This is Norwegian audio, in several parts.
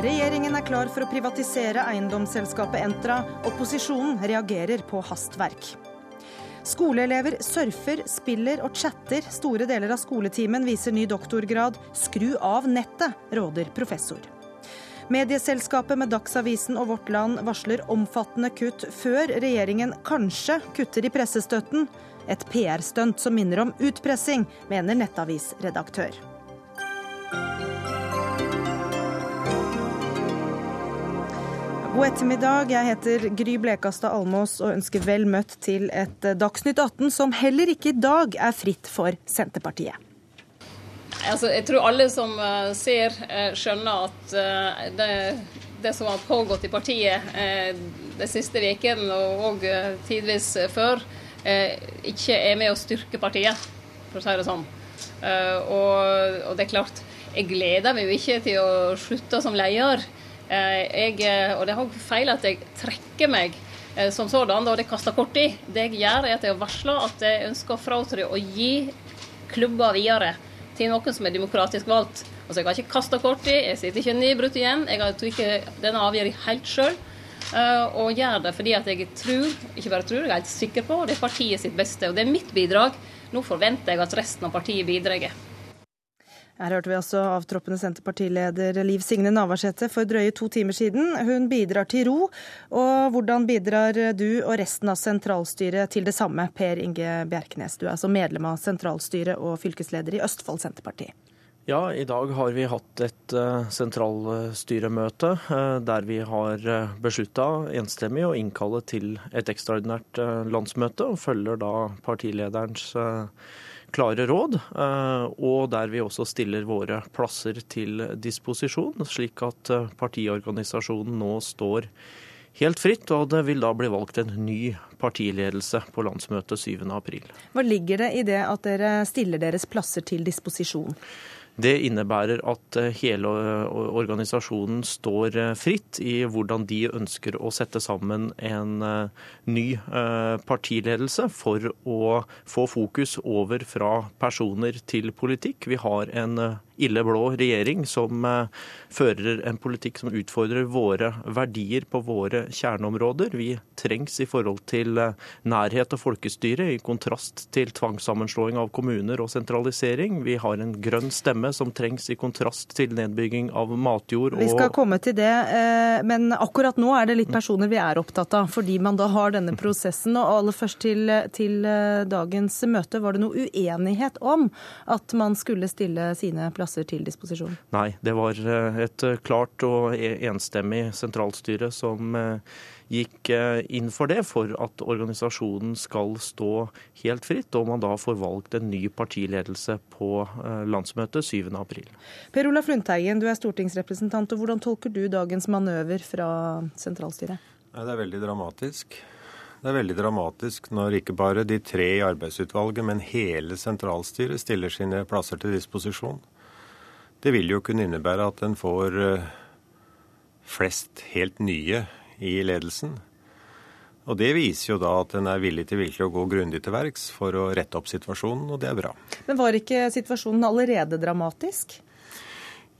Regjeringen er klar for å privatisere eiendomsselskapet Entra. Opposisjonen reagerer på hastverk. Skoleelever surfer, spiller og chatter. Store deler av skoletimen viser ny doktorgrad. Skru av nettet, råder professor. Medieselskapet med Dagsavisen og Vårt Land varsler omfattende kutt før regjeringen kanskje kutter i pressestøtten. Et PR-stunt som minner om utpressing, mener nettavisredaktør. God ettermiddag. Jeg heter Gry Blekastad Almås og ønsker vel møtt til et Dagsnytt 18 som heller ikke i dag er fritt for Senterpartiet. Altså, jeg tror alle som uh, ser, uh, skjønner at det, det, som har pågått i partiet de siste ukene og, òg tidvis før, ikke er med å styrke partiet, for å si det sånn. Og, og, det er klart, jeg gleder meg jo ikke til å slutte som leder. Jeg, og det er òg feil at jeg trekker meg som sådan, da det kaster kort i. Det jeg gjør, er at jeg varsler at jeg ønsker å fratre og gi klubba videre til noen som er demokratisk valgt. Altså, Jeg har ikke kasta kort i, jeg sitter ikke nedbrutt igjen. Jeg har ikke denne avgjørelsen helt sjøl. Og gjør det fordi at jeg tror, ikke bare tror, jeg er helt sikker på, det er partiet sitt beste. Og det er mitt bidrag. Nå forventer jeg at resten av partiet bidrar. Her hørte vi også avtroppende Senterpartileder Liv Signe Navarsete for drøye to timer siden. Hun bidrar til ro. Og hvordan bidrar du og resten av sentralstyret til det samme, Per Inge Bjerknes? Du er altså medlem av sentralstyret og fylkesleder i Østfold Senterparti. Ja, i dag har vi hatt et uh, sentralstyremøte uh, der vi har uh, beslutta enstemmig å innkalle til et ekstraordinært landsmøte, og følger da partilederens klare råd, eh, og der vi også stiller våre plasser til disposisjon, slik at eh, partiorganisasjonen nå står helt fritt, og det vil da bli valgt en ny partiledelse på landsmøtet 7.4. Hva ligger det i det at dere stiller deres plasser til disposisjon? Det innebærer at eh, hele organisasjonen står fritt i hvordan de ønsker å sette sammen en ny partiledelse for å få fokus over fra personer til politikk. Vi har en ille blå regjering som eh, fører en politikk som utfordrer våre verdier på våre kjerneområder. Vi trengs i forhold til eh, nærhet og folkestyre, i kontrast til tvangssammenslåing av kommuner og sentralisering. Vi har en grønn stemme som trengs i kontrast til nedbygging av matjord. Vi skal komme til det, eh, men akkurat nå er det litt personer vi er opptatt av, fordi man da har denne prosessen. Og aller først til, til dagens møte, var det noe uenighet om at man skulle stille sine plasser plasser til disposisjon? Nei, det var eh, et eh, klart og e-, enstemmig sentralstyre som eh, gikk inn for det, for at organisasjonen skal stå helt fritt, og man da får valgt en ny partiledelse på landsmøtet 7.4. Per Olaf Lundteigen, du er stortingsrepresentant, og hvordan tolker du dagens manøver fra sentralstyret? Det er veldig dramatisk. Det er veldig dramatisk når ikke bare de tre i arbeidsutvalget, men hele sentralstyret stiller sine plasser til disposisjon. Det vil jo kunne innebære at en får eh, flest helt nye i ledelsen. Og Det viser jo da at en er villig til virkelig å gå grundig til verks for å rette opp situasjonen, og det er bra. Men var ikke situasjonen allerede dramatisk?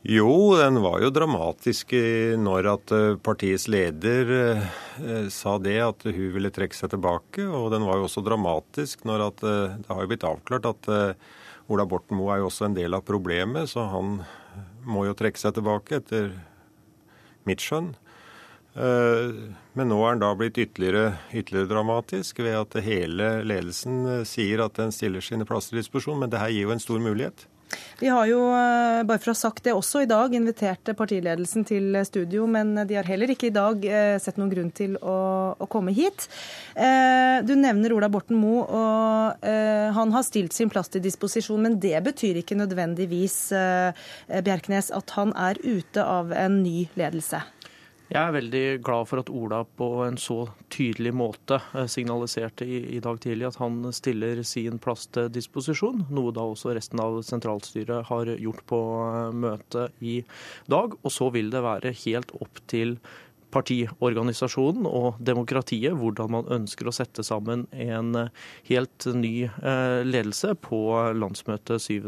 Jo, den var jo dramatisk når at eh, partiets leder eh, sa det, at hun ville trekke seg tilbake. Og den var jo også dramatisk når at det har jo blitt avklart at Ola Borten Moe er jo også en del av problemet, så han må jo trekke seg tilbake, etter mitt skjønn. Eh, men nå er han da blitt ytterligere, ytterligere dramatisk ved at hele ledelsen eh, sier at den stiller sine plasser til disposisjon, men det her gir jo en stor mulighet. Vi har jo, eh, bare for å ha sagt det også i dag, invitert partiledelsen til studio, men de har heller ikke i dag eh, sett noen grunn til å, å komme hit. Eh, du nevner Ola Borten Moe, og han har stilt sin plass til disposisjon, men det betyr ikke nødvendigvis, Bjerknes, at han er ute av en ny ledelse? Jeg er veldig glad for at Ola på en så tydelig måte eh, signaliserte i, i, dag tidlig at han stiller sin plass til disposisjon, noe da også resten av sentralstyret har gjort på eh, møtet i dag. Og så vil det være helt opp til partiorganisasjonen og demokratiet hvordan man ønsker å sette sammen en helt ny ledelse på landsmøtet 7.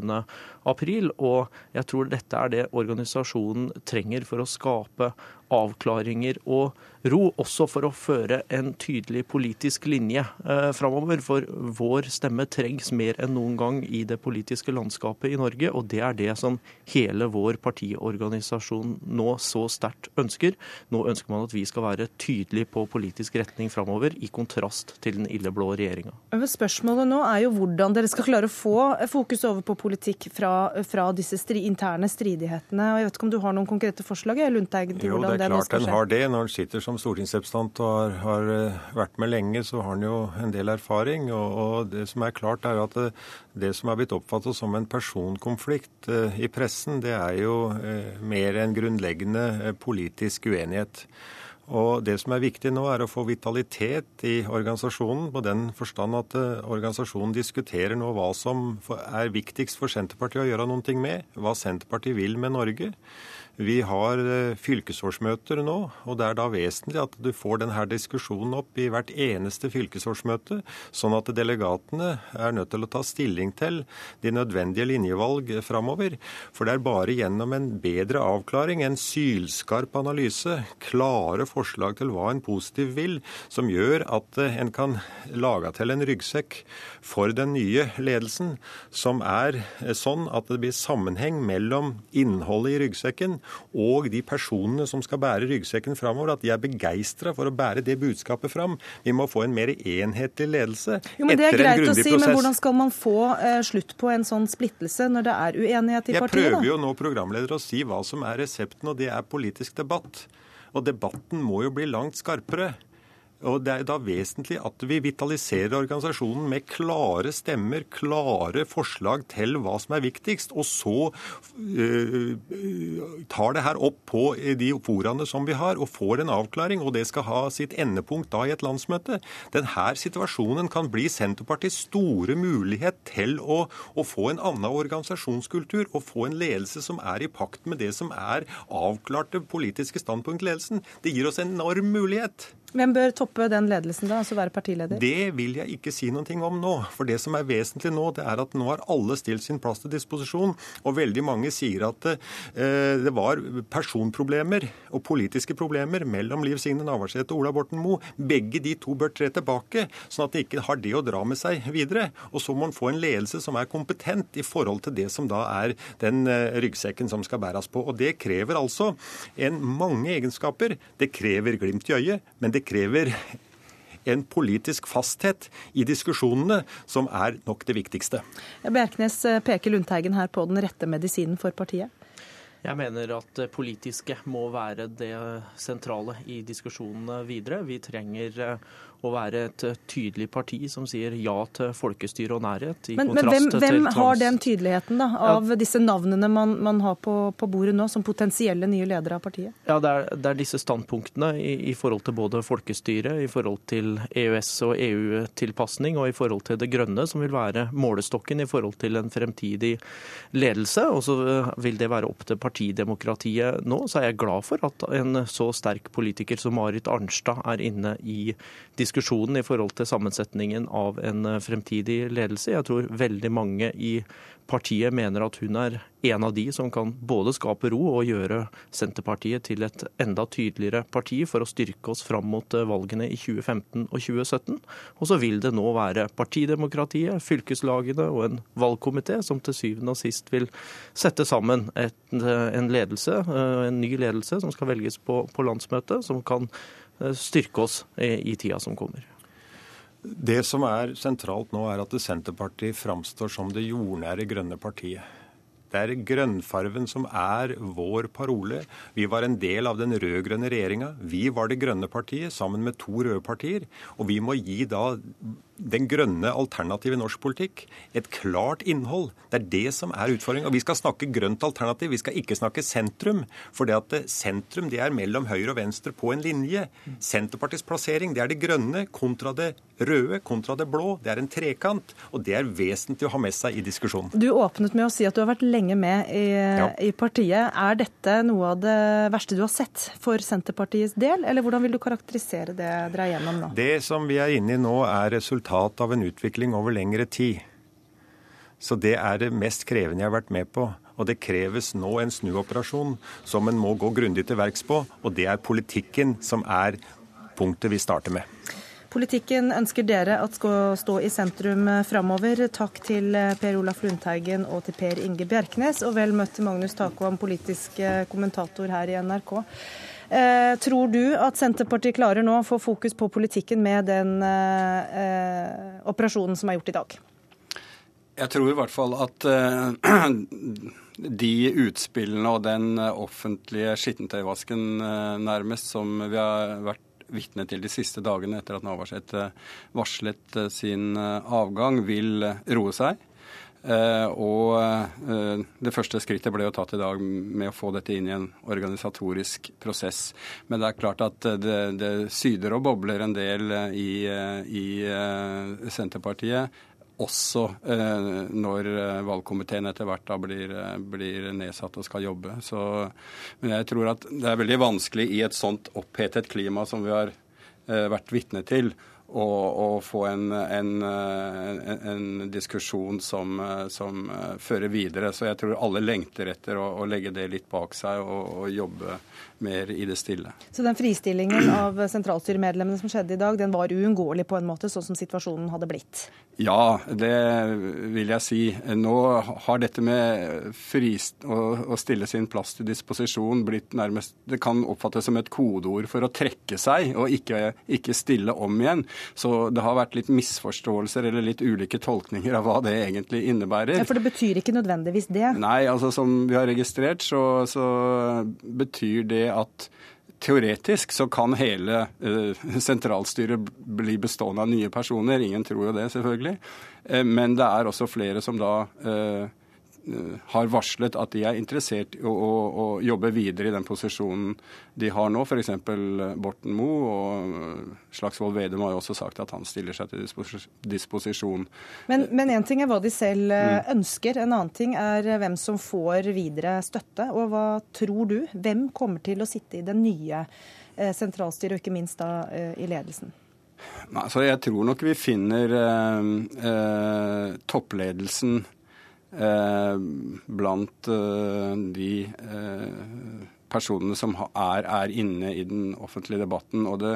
april. Og jeg tror dette er det organisasjonen trenger for å skape avklaringer og ro, også for å føre en tydelig politisk linje eh, framover. For vår stemme trengs mer enn noen gang i det politiske landskapet i Norge, og det er det som hele vår partiorganisasjon nå så sterkt ønsker. Nå ønsker man at vi skal være tydelige på politisk retning framover, i kontrast til den illeblå regjeringa. Spørsmålet nå er jo hvordan dere skal klare å få fokus over på politikk fra, fra disse stri, interne stridighetene. og Jeg vet ikke om du har noen konkrete forslag, Lundteigen, til hvordan det, det? Jo, det er klart en har det. Når en sitter som stortingsrepresentant og har, har, eh, vært med lenge, så har en jo en del erfaring. Og, og, det som er klart, er at det, det som er blitt oppfattet som en personkonflikt eh, i pressen, det er jo eh, mer en grunnleggende eh, politisk uenighet. Og Det som er viktig nå, er å få vitalitet i organisasjonen, på den forstand at eh, organisasjonen diskuterer nå hva som er viktigst for Senterpartiet å gjøre noe med, hva Senterpartiet vil med Norge. Vi har eh, fylkesårsmøter nå, og det er da vesentlig at du får denne diskusjonen opp i hvert eneste fylkesårsmøte, sånn at delegatene er nødt til å ta stilling til de nødvendige linjevalg framover. For det er bare gjennom en bedre avklaring, en sylskarp analyse, klare forslag til hva en positiv vil, som gjør at eh, en kan lage til en ryggsekk for den nye ledelsen, som er eh, sånn at det blir sammenheng mellom innholdet i ryggsekken og de personene som skal bære ryggsekken framover, at de er begeistra for å bære det budskapet fram. Vi må få en mer enhetlig ledelse jo, men Det er greit å si, prosess. men hvordan skal man få eh, slutt på en sånn splittelse når det er uenighet i Jeg partiet? Jeg prøver jo nå programleder å si hva som er resepten, og det er politisk debatt. Og debatten må jo bli langt skarpere. Og Det er da vesentlig at vi vitaliserer organisasjonen med klare stemmer, klare forslag til hva som er viktigst, og så uh, tar det her opp på de foraene som vi har, og får en avklaring. Og det skal ha sitt endepunkt da i et landsmøte. Denne situasjonen kan bli Senterpartiets store mulighet til å, å få en annen organisasjonskultur og få en ledelse som er i pakt med det som er avklarte politiske standpunkt ledelsen. Det gir oss en enorm mulighet. Hvem bør toppe den ledelsen, da, altså være partileder? Det vil jeg ikke si noe om nå. For det som er vesentlig nå, det er at nå har alle stilt sin plass til disposisjon. Og veldig mange sier at eh, det var personproblemer og politiske problemer mellom Liv Signe Navarsete og Ola Borten Moe. Begge de to bør tre tilbake, sånn at de ikke har det å dra med seg videre. Og så må man få en ledelse som er kompetent i forhold til det som da er den eh, ryggsekken som skal bæres på. Og det krever altså en mange egenskaper. Det krever glimt i øyet, men det krever en politisk fasthet i diskusjonene, som er nok det viktigste. Bjerknes eh, peker Lundteigen her på den rette medisinen for partiet? Jeg mener at det politiske må være det sentrale i diskusjonene videre. Vi trenger eh, å være et tydelig parti som sier ja til folkestyre og nærhet. men, men hvem, hvem har den tydeligheten da, av ja. disse navnene man, man har på, på, bordet nå, som potensielle nye ledere av partiet? Ja, Det er, det er disse standpunktene i, i, forhold til både folkestyre, i forhold til EØS- og EU-tilpasning og i forhold til det grønne, som vil være målestokken i forhold til en fremtidig ledelse. Og så eh, vil det være opp til partidemokratiet nå. Så er jeg glad for at en så sterk politiker som Marit Arnstad er inne i diskusjonen diskusjonen i forhold til sammensetningen av en eh, fremtidig ledelse. Jeg tror veldig mange i partiet mener at hun er en av de som kan både skape ro og gjøre Senterpartiet til et enda tydeligere parti for å styrke oss fram mot eh, valgene i 2015 og 2017. Og så vil det nå være partidemokratiet, fylkeslagene og en valgkomité som til syvende og sist vil sette sammen et, eh, en ledelse, en ny ledelse som skal velges på, på landsmøtet, som kan styrke oss i tida som kommer. Det som er sentralt nå, er at Senterpartiet framstår som det jordnære grønne partiet. Det er grønnfarven som er vår parole. Vi var en del av den rød-grønne regjeringa. Vi var det grønne partiet sammen med to røde partier. Og vi må gi da den grønne alternativet i norsk politikk. Et klart innhold. Det er det som er utfordringen. Og vi skal snakke grønt alternativ, vi skal ikke snakke sentrum. For det at sentrum det er mellom høyre og venstre på en linje. Senterpartiets plassering det er det grønne kontra det røde kontra det blå. Det er en trekant. Og det er vesentlig å ha med seg i diskusjonen. Du åpnet med å si at du har vært lenge med i, ja. i partiet. Er dette noe av det verste du har sett for Senterpartiets del, eller hvordan vil du karakterisere det dere er gjennom nå? Det som vi er inne i nå, er resultat av en utvikling over lengre tid. Så det er det mest krevende jeg har vært med på. Og det kreves nå en snuoperasjon som en må gå grundig til verks på. Og det er politikken som er punktet vi starter med. Politikken ønsker dere at skal stå i sentrum framover. Takk til Per Olaf Lundteigen og til Per Inge Bjerknes, og vel møtt til Magnus Takvam, politisk kommentator her i NRK. Eh, tror du at Senterpartiet klarer nå å få fokus på politikken med den eh, operasjonen som er gjort i dag? Jeg tror i hvert fall at eh, de utspillene og den offentlige skittentøyvasken eh, nærmest som vi har vært vitne til de siste dagene etter at Navarsete varslet eh, sin avgang, vil roe seg. Eh, og eh, det første skrittet ble jo tatt i dag med å få dette inn i en organisatorisk prosess. Men det er klart at det, det syder og bobler en del i, i Senterpartiet. Også når valgkomiteen etter hvert da blir, blir, nedsatt og skal jobbe. Så, men jeg tror at det er veldig vanskelig i et sånt opphetet klima som vi har vært vitne til, og, og få en, en, en, en diskusjon som, som, fører videre. Så jeg tror alle lengter etter å, å legge det litt bak seg og, og, jobbe mer i det stille. Så den fristillingen av sentralstyremedlemmene som skjedde i dag, den var uunngåelig på en måte, sånn som situasjonen hadde blitt? Ja, det vil jeg si. Nå har dette med frist, å, stille sin plass til disposisjon blitt nærmest Det kan oppfattes som et kodeord for å trekke seg og ikke, ikke stille om igjen. Så det har vært litt misforståelser eller litt ulike tolkninger av hva det egentlig innebærer. Ja, For det betyr ikke nødvendigvis det? Nei, altså som vi har registrert, så, så betyr det at Teoretisk så kan hele uh, sentralstyret bli bestående av nye personer. Ingen tror jo det, selvfølgelig. Uh, men det er også flere som da Eh, har varslet at de er interessert i å, å, å, jobbe videre i den posisjonen de har nå. F.eks. Borten Moe og Slagsvold Vedum har jo også sagt at han stiller seg til disposisjon. Men én ting er hva de selv eh, mm. ønsker, en annen ting er hvem som får videre støtte. Og hva tror du? Hvem kommer til å sitte i det nye eh, sentralstyret, og ikke minst da i ledelsen? Nei, så jeg tror nok vi finner eh, eh, toppledelsen Eh, blant eh, de eh, personene som er, er, inne i den offentlige debatten. Og det,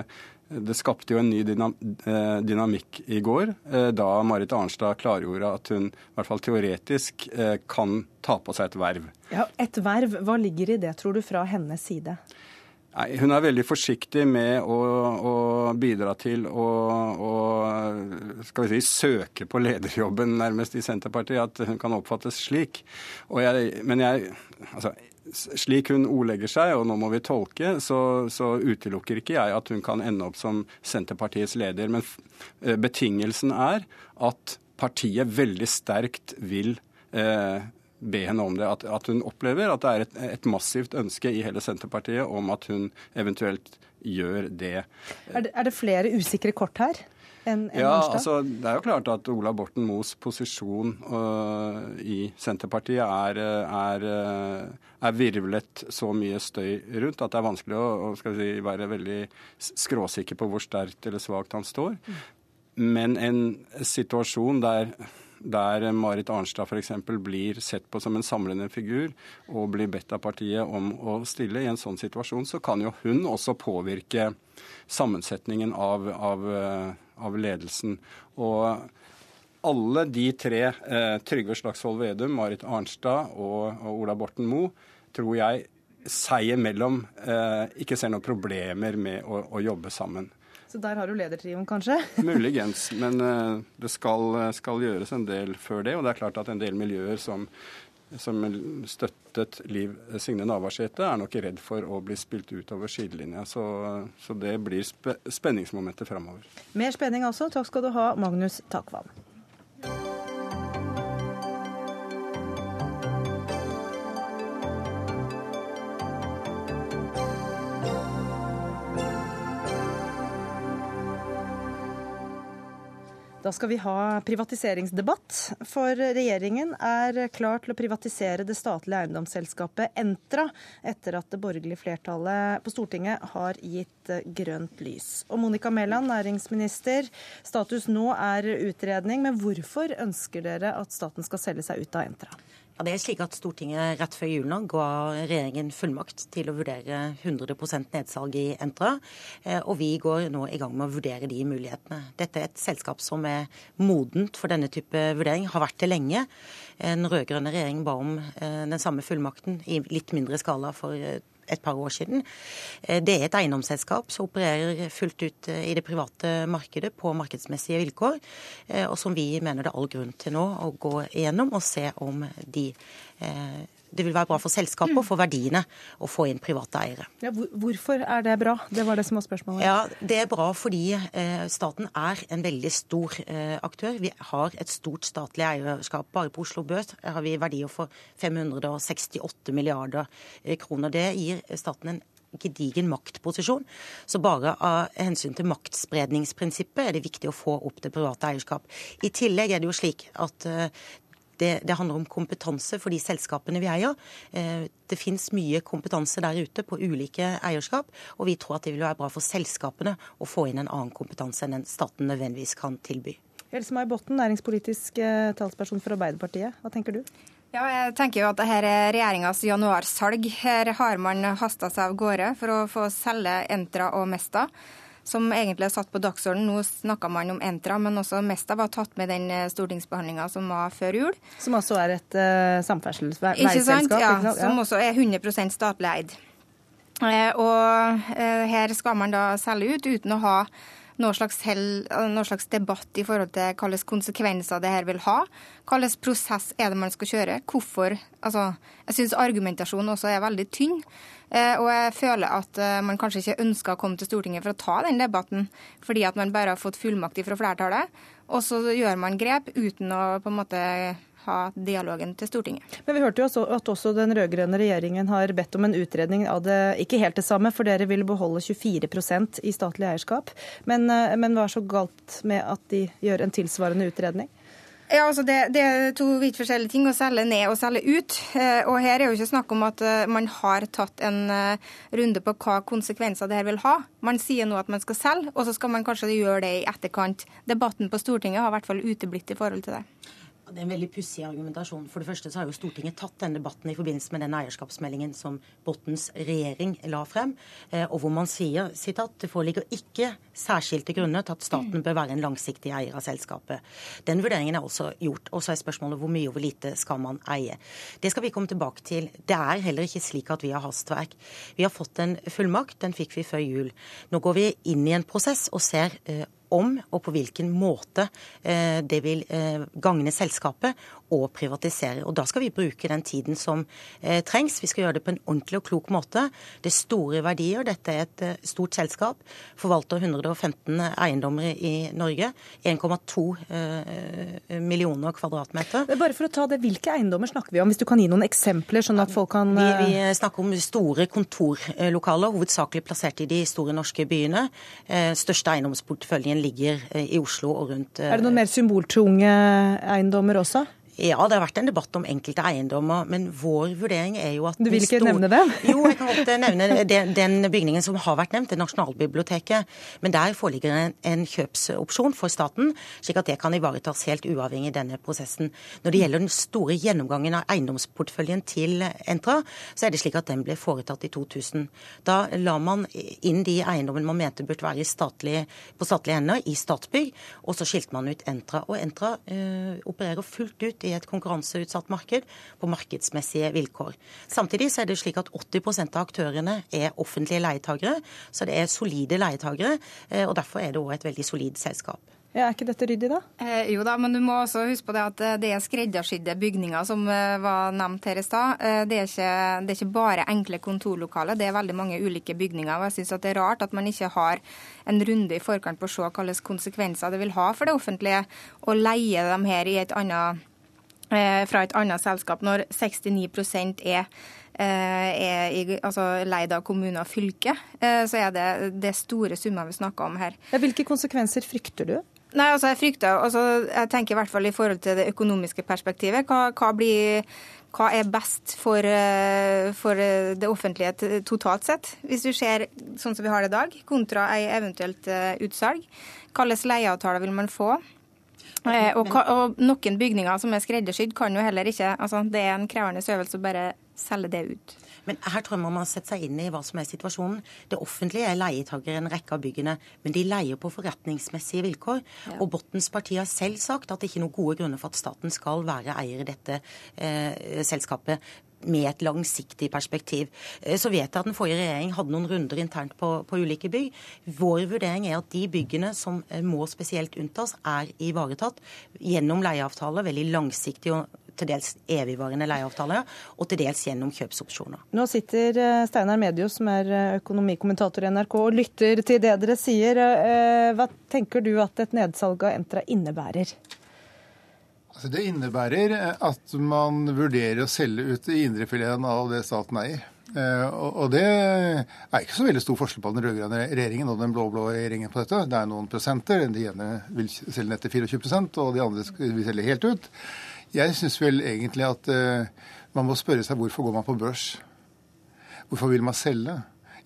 det skapte jo en ny dynamikk i går, da Marit Arnstad klargjorde at hun i hvert fall teoretisk kan ta på seg et verv. Ja, Et verv, hva ligger i det, tror du, fra hennes side? Nei, Hun er veldig forsiktig med å bidra til å, å, skal vi si, søke på lederjobben nærmest i Senterpartiet, at hun kan oppfattes slik. Jeg, men jeg, altså, slik hun ordlegger seg, og nå må vi tolke, så, så, utelukker ikke jeg at hun kan ende opp som Senterpartiets leder. Men eh, betingelsen er at partiet veldig sterkt vil eh, be henne om det. At, at hun opplever at det er et, et, massivt ønske i hele Senterpartiet om at hun eventuelt gjør det. Er det, er det flere usikre kort her? En, en ja, altså, Det er jo klart at Ola Borten Moes posisjon uh, i Senterpartiet er, er, uh, er, virvlet så mye støy rundt at det er vanskelig å si, være veldig skråsikker på hvor sterkt eller svakt han står. Mm. Men en situasjon der der Marit Arnstad f.eks. blir sett på som en samlende figur og blir bedt av partiet om å stille i en sånn situasjon, så kan jo hun også påvirke sammensetningen av, av, eh, av ledelsen. Og alle de tre, eh, Trygve Slagsvold Vedum, Marit Arnstad og, og Ola Borten Moe, tror jeg seg imellom eh, ikke ser noen problemer med å, å jobbe sammen. Så der har du ledertrioen, kanskje? Muligens. Men uh, det skal, skal, gjøres en del før det. Og det er klart at en del miljøer som som støttet Liv Signe Navarsete, er nok redd for å bli spilt ut over sidelinja. Så, så det blir spe spenningsmomentet framover. Mer spenning altså. Takk skal du ha, Magnus Takvam. Da skal vi ha privatiseringsdebatt, for regjeringen er klar til å privatisere det statlige eiendomsselskapet Entra etter at det borgerlige flertallet på Stortinget har gitt grønt lys. Og Monica Mæland, næringsminister, status nå er utredning, men hvorfor ønsker dere at staten skal selge seg ut av Entra? Ja, det er slik at Stortinget rett før jul nå ga regjeringen fullmakt til å vurdere 100% nedsalg i Entra. Eh, og vi går nå i gang med å vurdere de mulighetene. Dette er et selskap som er modent for denne type vurdering, har vært det lenge. En rød-grønne regjering ba om eh, den samme fullmakten i litt mindre skala for eh, et par år siden. Eh, det er et eiendomsselskap som opererer fullt ut eh, i det private markedet på markedsmessige vilkår, eh, og som vi mener det er all grunn til nå å gå igjennom og se om de det vil være bra for selskapet og for verdiene å få inn private eiere. Ja, hvorfor er det bra? Det var det som var spørsmålet. Ja, Det er bra fordi eh, staten er en veldig stor eh, aktør. Vi har et stort statlig eierskap. Bare på Oslo Børs har vi verdier for 568 milliarder eh, kroner. Det gir staten en gedigen maktposisjon. Så bare av hensyn til maktspredningsprinsippet er det viktig å få opp det private eierskap. I tillegg er det jo slik at det, det, handler om kompetanse for de selskapene vi eier. Eh, det finnes mye kompetanse der ute på ulike eierskap, og vi tror at det vil være bra for selskapene å få inn en annen kompetanse enn den staten nødvendigvis kan tilby. Else May Botten, næringspolitisk eh, talsperson for Arbeiderpartiet. Hva tenker du? Ja, jeg tenker jo at dette er regjeringas januarsalg. Her har man hasta seg av gårde for å få selge Entra og Mesta som egentlig er satt på dagsordenen. Nå snakka man om Entra, men også Mesta var tatt med den eh, stortingsbehandlinga som var før jul. Som også er et uh, samferdselsveiselskap? Ikke sant? Ja, ikke sant? som også er 100 statlig eid. Eh, og eh, her skal man da selge ut uten å ha noe slags, hel, noe slags, debatt i forhold til hvilke konsekvenser det her vil ha. Hvilken prosess er det man skal kjøre? Hvorfor? Altså, jeg syns argumentasjonen også er veldig tynn. Eh, og jeg føler at eh, man kanskje ikke ønsker å komme til Stortinget for å ta den debatten, fordi at man bare har fått fullmakt fra flertallet. Og så gjør man grep uten å på en måte ha dialogen til Stortinget. Men Vi hørte jo også at også den rød-grønne regjeringen har bedt om en utredning av det, ikke helt det samme, for dere ville beholde 24% i statlig eierskap. Men, eh, men hva er så galt med at de gjør en tilsvarende utredning? Ja, altså det, det, er to vidt forskjellige ting å selge ned og selge ut. Eh, og her er jo ikke snakk om at eh, man har tatt en runde på hva konsekvenser det her vil ha. Man sier nå at man skal selge, og så skal man kanskje gjøre det i etterkant. Debatten på Stortinget har i hvert fall uteblitt i forhold til det. Det er en veldig pussig argumentasjon. For det første så har jo Stortinget tatt den debatten i forbindelse med den eierskapsmeldingen som Bottens regjering la frem, eh, og hvor man sier sitat, det foreligger ikke særskilte grunner til at staten bør være en langsiktig eier av selskapet. Den vurderingen er også gjort. Og så er spørsmålet hvor mye og hvor lite skal man eie. Det skal vi komme tilbake til. Det er heller ikke slik at vi har hastverk. Vi har fått en fullmakt, den fikk vi før jul. Nå går vi inn i en prosess og ser eh, om og på hvilken måte eh, det vil eh, gagne selskapet å privatisere. Og Da skal vi bruke den tiden som eh, trengs. Vi skal gjøre det på en ordentlig og klok måte. Det er store verdier. Dette er et stort selskap. Forvalter 115 eiendommer i Norge. 1,2 millioner kvadratmeter. Bare for å ta det, Hvilke eiendommer snakker vi om, hvis du kan gi noen eksempler? sånn at folk kan... Vi, vi snakker om store kontorlokaler, hovedsakelig plassert i de store norske byene. Største eiendomsporteføljen ligger eh, i Oslo og rundt Er det noen mer symboltunge eiendommer også? Ja, det har vært en debatt om enkelte eiendommer, men vår vurdering er jo at Du vil ikke nevne det? Jo, jeg kan godt nevne den, den, bygningen som har vært nevnt, det Nasjonalbiblioteket. Men der foreligger en, en kjøpsopsjon for staten, slik at det kan ivaretas helt uavhengig i denne prosessen. Når det gjelder den store gjennomgangen av eiendomsporteføljen til Entra, så er det slik at den ble foretatt i 2000. Da la man inn de eiendommene man mente burde være statlig, på statlige hender, i Statsbygg, og så skilte man ut Entra. Og Entra øh, opererer fullt ut i et konkurranseutsatt marked på markedsmessige vilkår. Samtidig så er det slik at 80% av aktørene er offentlige leietagere, så det er solide leietagere. Eh, og Derfor er det òg et veldig solid selskap. Ja, er ikke dette ryddig, da? Eh, jo da, men du må også huske på det at eh, det er skreddersydde bygninger, som eh, var nevnt her i stad. Det, det, er ikke bare enkle kontorlokaler, det er veldig mange ulike bygninger. og jeg synes Det er rart at man ikke har en runde i forkant på å se hvilke konsekvenser det vil ha for det offentlige å leie dem her i et annet, fra et annet selskap, når 69% er eh, er i, altså, leid av kommune og fylke, så er det, det store summer vi snakker om her. Hvilke konsekvenser frykter du? Nei, altså Jeg frykter, altså jeg tenker i hvert fall i forhold til det økonomiske perspektivet. Hva, hva, blir, hva er best for, eh, for, det offentlige totalt sett? Hvis du ser sånn som vi har det i dag, kontra ei eventuelt eh, utsalg. Hvilke leieavtaler vil man få? Eh, og, og, noen bygninger som er skreddersydd, kan jo heller ikke altså Det er en krevende øvelse å bare selge det ut. Men her tror jeg man må sette seg inn i hva som er situasjonen. Det offentlige er leietaker en rekke av byggene, men de leier på forretningsmessige vilkår. Ja. Og Bottens parti har selv sagt at det ikke er noen gode grunner for at staten skal være eier i dette eh, selskapet med et langsiktig perspektiv. Eh, så vet jeg at den forrige regjering hadde noen runder internt på, på, ulike bygg. Vår vurdering er at de byggene som eh, må spesielt unntas, er ivaretatt gjennom leieavtaler, veldig langsiktige og til dels evigvarende leieavtaler, og til dels gjennom kjøpsopsjoner. Nå sitter eh, Steinar Medios, som er økonomikommentator i NRK, og lytter til det dere sier. Hva tenker du at et nedsalg av Entra innebærer? Altså det innebærer at man vurderer å selge ut indrefileten av det staten eier. Og det er ikke så veldig stor forskjell på den rød-grønne regjeringen og den blå-blå regjeringen på dette. Det er noen prosenter. De ene vil selge ned til 24 og de andre vil selge helt ut. Jeg syns vel egentlig at uh, man må spørre seg hvorfor går man på børs? Hvorfor vil man selge?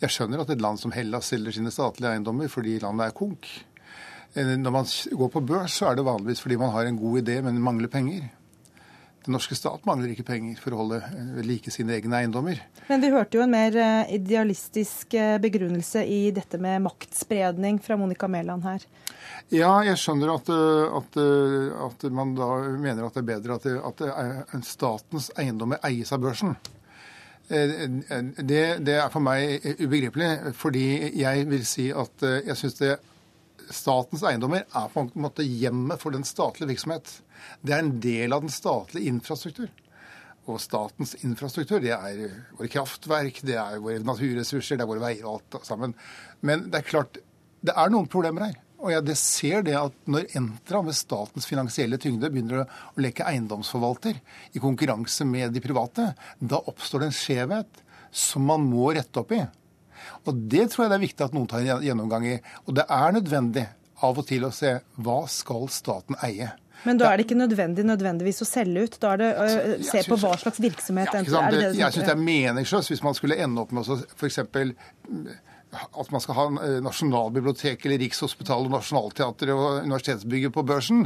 Jeg skjønner at et land som Hellas selger sine statlige eiendommer fordi landet er konk. Eh, når man går på børs, så er det vanligvis fordi man har en god idé, men mangler penger. Den norske stat mangler ikke penger for å holde eh, ved like sine egne eiendommer. Men vi hørte jo en mer idealistisk begrunnelse i dette med maktspredning fra Monica Mæland her. Ja, jeg skjønner at, eh, at, eh, at, man da mener at det er bedre at, at statens eiendommer eies av børsen. Eh, det, det, er for meg ubegripelig, fordi jeg vil si at jeg syns statens eiendommer er på en måte hjemmet for den statlige virksomhet. Det er en del av den statlige infrastruktur. Og statens infrastruktur, det er våre kraftverk, det er våre naturressurser, det er våre veier og alt sammen. Men det er klart, det er noen problemer her. Og jeg ser det at når Entra med statens finansielle tyngde begynner å leke eiendomsforvalter i konkurranse med de private, da oppstår det en skjevhet som man må rette opp i. Og Det tror jeg det er viktig at noen tar en gjennomgang i. Og det er nødvendig av og til å se hva skal staten eie. Men da er det ikke nødvendig nødvendigvis å selge ut? Da er det å se på hva slags virksomhet ja, det, det Jeg syns det er meningsløst hvis man skulle ende opp med å f.eks at man skal ha eh, Nasjonalbibliotek eller Rikshospitalet og Nationaltheatret og Universitetsbygget på børsen,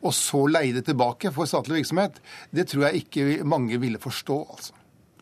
og så leie det tilbake for statlig virksomhet, det tror jeg ikke mange ville forstå. altså.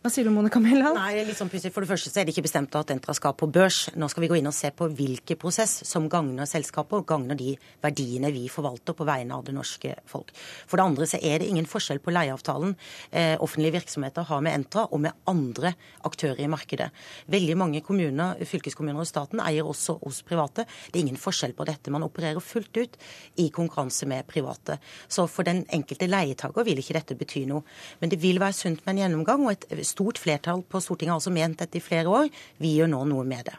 Hva sier du, Monica Mæland? Nei, litt sånn For det første så er det ikke bestemt at Entra skal på børs. Nå skal vi gå inn og se på hvilken prosess som gagner selskapet og gagner de verdiene vi forvalter på vegne av det norske folk. For det andre så er det ingen forskjell på leieavtalen eh, offentlige virksomheter har med Entra og med andre aktører i markedet. Veldig mange kommuner, fylkeskommuner og staten eier også hos private. Det er ingen forskjell på dette. Man opererer fullt ut i konkurranse med private. Så for den enkelte leietaker vil ikke dette bety noe. Men det vil være sunt med en gjennomgang. og et stort flertall på Stortinget har altså ment dette i flere år. Vi gjør nå noe med det.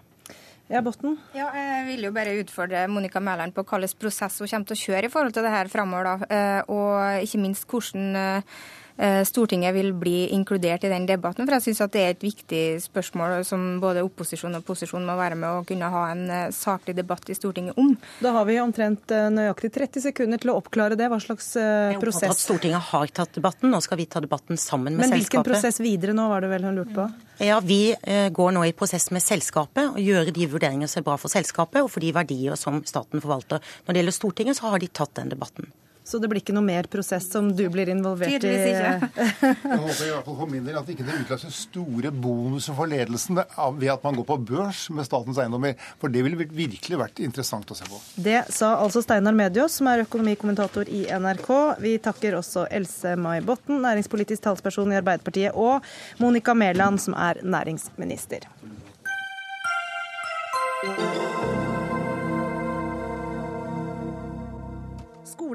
Ja, Botten? Ja, jeg vil jo bare utfordre Monica Mæland på hvilken prosess hun kommer til å kjøre i forhold til det her framover. Eh, og ikke minst hvordan Eh, Stortinget vil bli inkludert i den debatten. For jeg syns det er et viktig spørsmål som både opposisjon og posisjon må være med å kunne ha en eh, saklig debatt i Stortinget om. Da har vi omtrent eh, nøyaktig 30 sekunder til å oppklare det. Hva slags prosess Jeg at Stortinget har tatt debatten. Nå skal vi ta debatten sammen med Men selskapet. Men hvilken prosess videre nå, var det vel hun lurte på? Ja, Vi går nå i prosess med selskapet og gjør de vurderinger som er bra for selskapet og for de verdier som staten forvalter. Når det gjelder Stortinget, så har de tatt den debatten. Så det blir ikke noe mer prosess som du blir involvert i? jeg håper i hvert fall for min del at ikke det utløser store bonuser for ledelsen ved at man går på børs med statens eiendommer. For det ville virkelig vært interessant å se på. Det sa altså Steinar Medios, som er økonomikommentator i NRK. Vi takker også Else May Botten, næringspolitisk talsperson i Arbeiderpartiet, og Monica Mæland, som er næringsminister.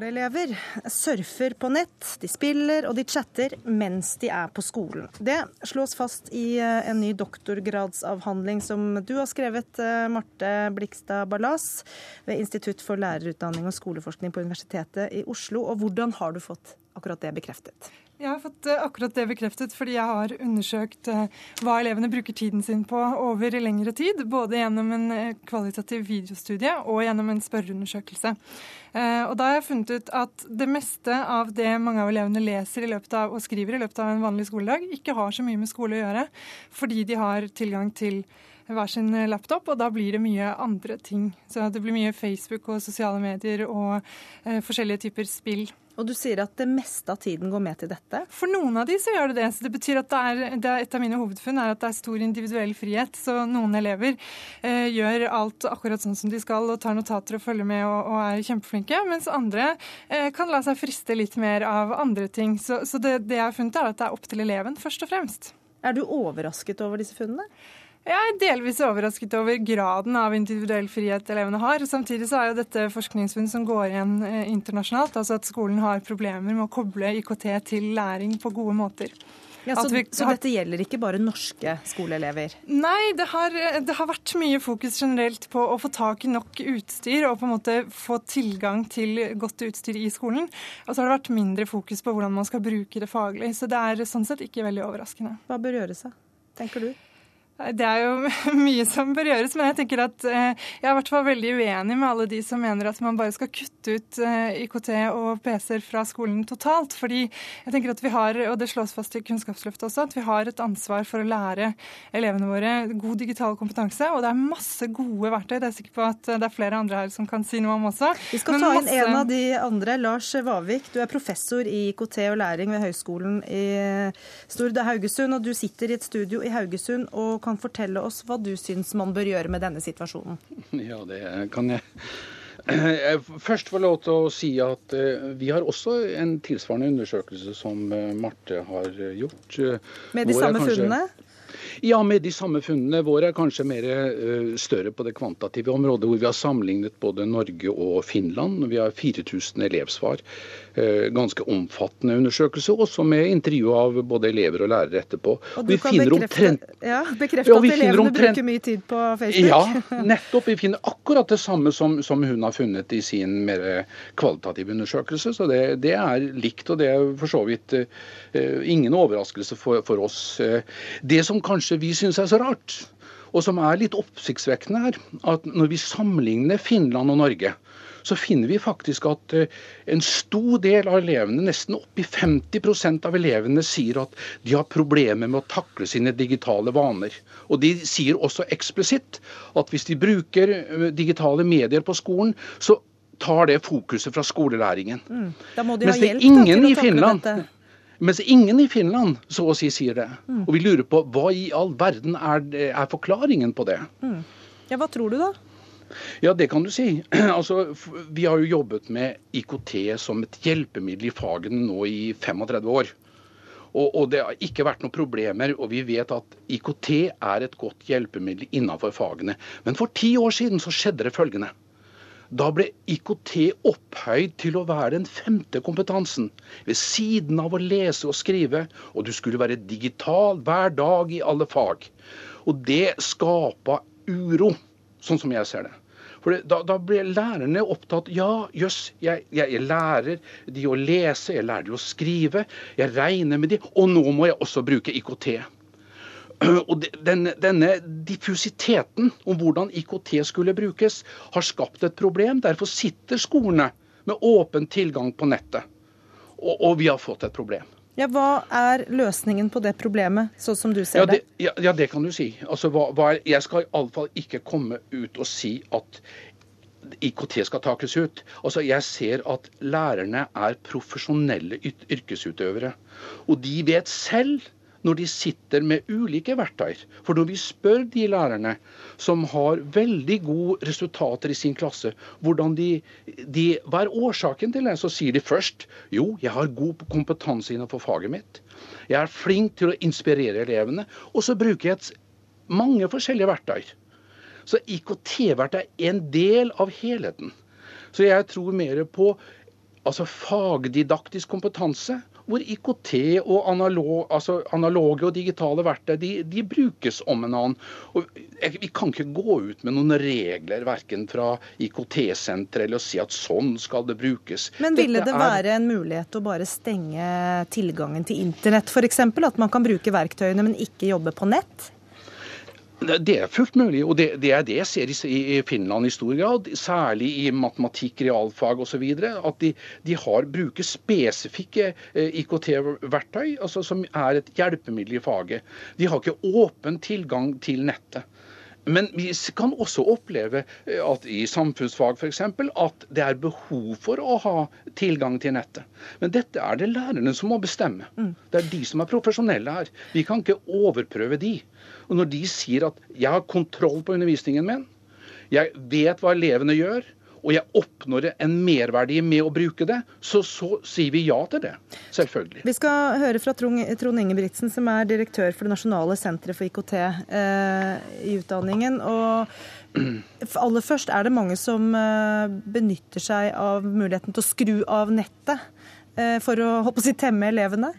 Skoleelever surfer på nett, de spiller og de chatter mens de er på skolen. Det slås fast i eh, en ny doktorgradsavhandling som du har skrevet, eh, Marte Blikstad Ballas, ved Institutt for lærerutdanning og skoleforskning på Universitetet i Oslo. Og hvordan har du fått akkurat det bekreftet? Jeg har fått eh, akkurat det bekreftet fordi jeg har undersøkt eh, hva elevene bruker tiden sin på over lengre tid. Både gjennom en eh, kvalitativ videostudie og gjennom en spørreundersøkelse. Og da har jeg funnet ut at det meste av det mange av elevene leser av, og skriver i løpet av en vanlig skoledag, ikke har så mye med skole å gjøre, fordi de har tilgang til hver sin laptop, og da blir det mye andre ting. Så det blir mye Facebook og sosiale medier og eh, forskjellige typer spill. Og du sier at det meste av tiden går med til dette? For noen av de så gjør det det. Så det betyr at det er, det er et av mine hovedfunn er at det er stor individuell frihet. Så noen elever eh, gjør alt akkurat sånn som de skal og tar notater og følger med og, og er kjempeflinke. Mens andre eh, kan la seg friste litt mer av andre ting. Så, så det, det jeg har funnet er at det er opp til eleven først og fremst. Er du overrasket over disse funnene? Jeg er delvis overrasket over graden av individuell frihet elevene har. Samtidig så er jo dette forskningsfunn som går igjen eh, internasjonalt. Altså at skolen har problemer med å koble IKT til læring på gode måter. Ja, så, vi, så, dette gjelder ikke bare norske skoleelever? Nei, det har, det har, vært mye fokus generelt på å få tak i nok utstyr og på en måte få tilgang til godt utstyr i skolen. Og så har det vært mindre fokus på hvordan man skal bruke det faglig. Så det er sånn sett ikke veldig overraskende. Hva bør gjøres, da, tenker du? Det er jo mye som bør gjøres, men jeg tenker at eh, jeg er i hvert fall veldig uenig med alle de som mener at man bare skal kutte ut eh, IKT og PC-er fra skolen totalt. Fordi jeg tenker at vi har, og det slås fast i Kunnskapsløftet også, at vi har et ansvar for å lære elevene våre god digital kompetanse. Og det er masse gode verktøy. Det er jeg sikker på at det er flere andre her som kan si noe om også. Vi skal ta inn masse... en av de andre. Lars Vavik, du er professor i IKT og læring ved Høgskolen i Stord Haugesund, og du sitter i et studio i Haugesund og kan kan fortelle oss hva du syns man bør gjøre med denne situasjonen? Ja, det kan jeg. Jeg først få lov til å si at eh, vi har også en tilsvarende undersøkelse som eh, Marte har eh, gjort. Med de samme kanskje... funnene? Ja, med de samme funnene. Våre er kanskje mer større på det kvantitative området, hvor vi har sammenlignet både Norge og Finland. Vi har 4000 elevsvar. Eh, ganske omfattende undersøkelse, også med intervju av både elever og lærere etterpå. Og du vi kan bekrefte, omtrent, ja, bekrefte ja, at elevene omtrent, bruker mye tid på Facebook? Ja, nettopp. Vi finner akkurat det samme som, som hun har funnet i sin mer kvalitative undersøkelse. Så det, det er likt, og det er for så vidt uh, ingen overraskelse for, for oss. Uh, det som kanskje vi syns er så rart, og som er litt oppsiktsvekkende her, at når vi sammenligner Finland og Norge, så finner vi faktisk at eh, en stor del av elevene, nesten oppi 50% av elevene, sier at de har problemer med å takle sine digitale vaner. Og de sier også eksplisitt at hvis de bruker eh, digitale medier på skolen, så tar det fokuset fra skolelæringen. Mm. Da må de Mens ha hjelp da, til å takle dette. Mens ingen i Finland så å si sier det. Mm. Og vi lurer på hva i all verden er, er forklaringen på det. Mm. Ja, Hva tror du da? Ja, det kan du si. Altså, vi har jo jobbet med IKT som et hjelpemiddel i fagene nå i 35 år. Og, og, det har ikke vært noen problemer. Og vi vet at IKT er et godt hjelpemiddel innenfor fagene. Men for ti år siden så skjedde det følgende. Da ble IKT opphøyd til å være den femte kompetansen, ved siden av å lese og skrive. Og du skulle være digital hver dag i alle fag. Og det skapa uro, sånn som jeg ser det. For da, da blir lærerne opptatt Ja, jøss, jeg, jeg, jeg, lærer de å lese, jeg lærer de å skrive, jeg regner med de, og nå må jeg også bruke IKT. Og denne, denne diffusiteten om hvordan IKT skulle brukes, har skapt et problem. Derfor sitter skolene med åpen tilgang på nettet. Og, og vi har fått et problem. Ja, Hva er løsningen på det problemet, sånn som du ser ja, det? Ja, ja, det kan du si. Altså, hva, hva er, jeg skal iallfall ikke komme ut og si at IKT skal takes ut. Altså, Jeg ser at lærerne er profesjonelle yrkesutøvere. Og de vet selv når de sitter med ulike verktøy. For når vi spør de lærerne som har veldig gode resultater i sin klasse, hvordan de, de, hva er årsaken til det, så sier de først jo, jeg har god kompetanse innenfor faget mitt. Jeg er flink til å inspirere elevene. Og så bruker jeg et, mange forskjellige verktøy. Så IKT-verktøy er en del av helheten. Så jeg tror mer på altså fagdidaktisk kompetanse hvor IKT og analog, altså analoge og digitale verktøy de, de brukes om en annen. Og vi kan ikke gå ut med noen regler verken fra IKT-senteret eller å si at sånn skal det brukes. Men ville det være en mulighet å bare stenge tilgangen til internett f.eks.? At man kan bruke verktøyene, men ikke jobbe på nett? Det er fullt mulig, og det, det, er det jeg ser i, Finland i stor grad. Særlig i matematikk, realfag osv. At de, de har, bruker spesifikke eh, IKT-verktøy altså som er et hjelpemiddel i faget. De har ikke åpen tilgang til nettet. Men vi kan også oppleve eh, at i samfunnsfag f.eks. at det er behov for å ha tilgang til nettet. Men dette er det lærerne som må bestemme. Mm. Det er de som er profesjonelle her. Vi kan ikke overprøve de. Og når de sier at 'jeg har kontroll på undervisningen min', jeg vet hva elevene gjør, og jeg oppnår en merverdi med å bruke det, så, så sier vi ja til det. Selvfølgelig. Vi skal høre fra Trond Ingebrigtsen, som er direktør for det nasjonale senteret for IKT eh, i utdanningen. Og aller først, er det mange som eh, benytter seg av muligheten til å skru av nettet? Eh, for å håpe å si, temme elevene?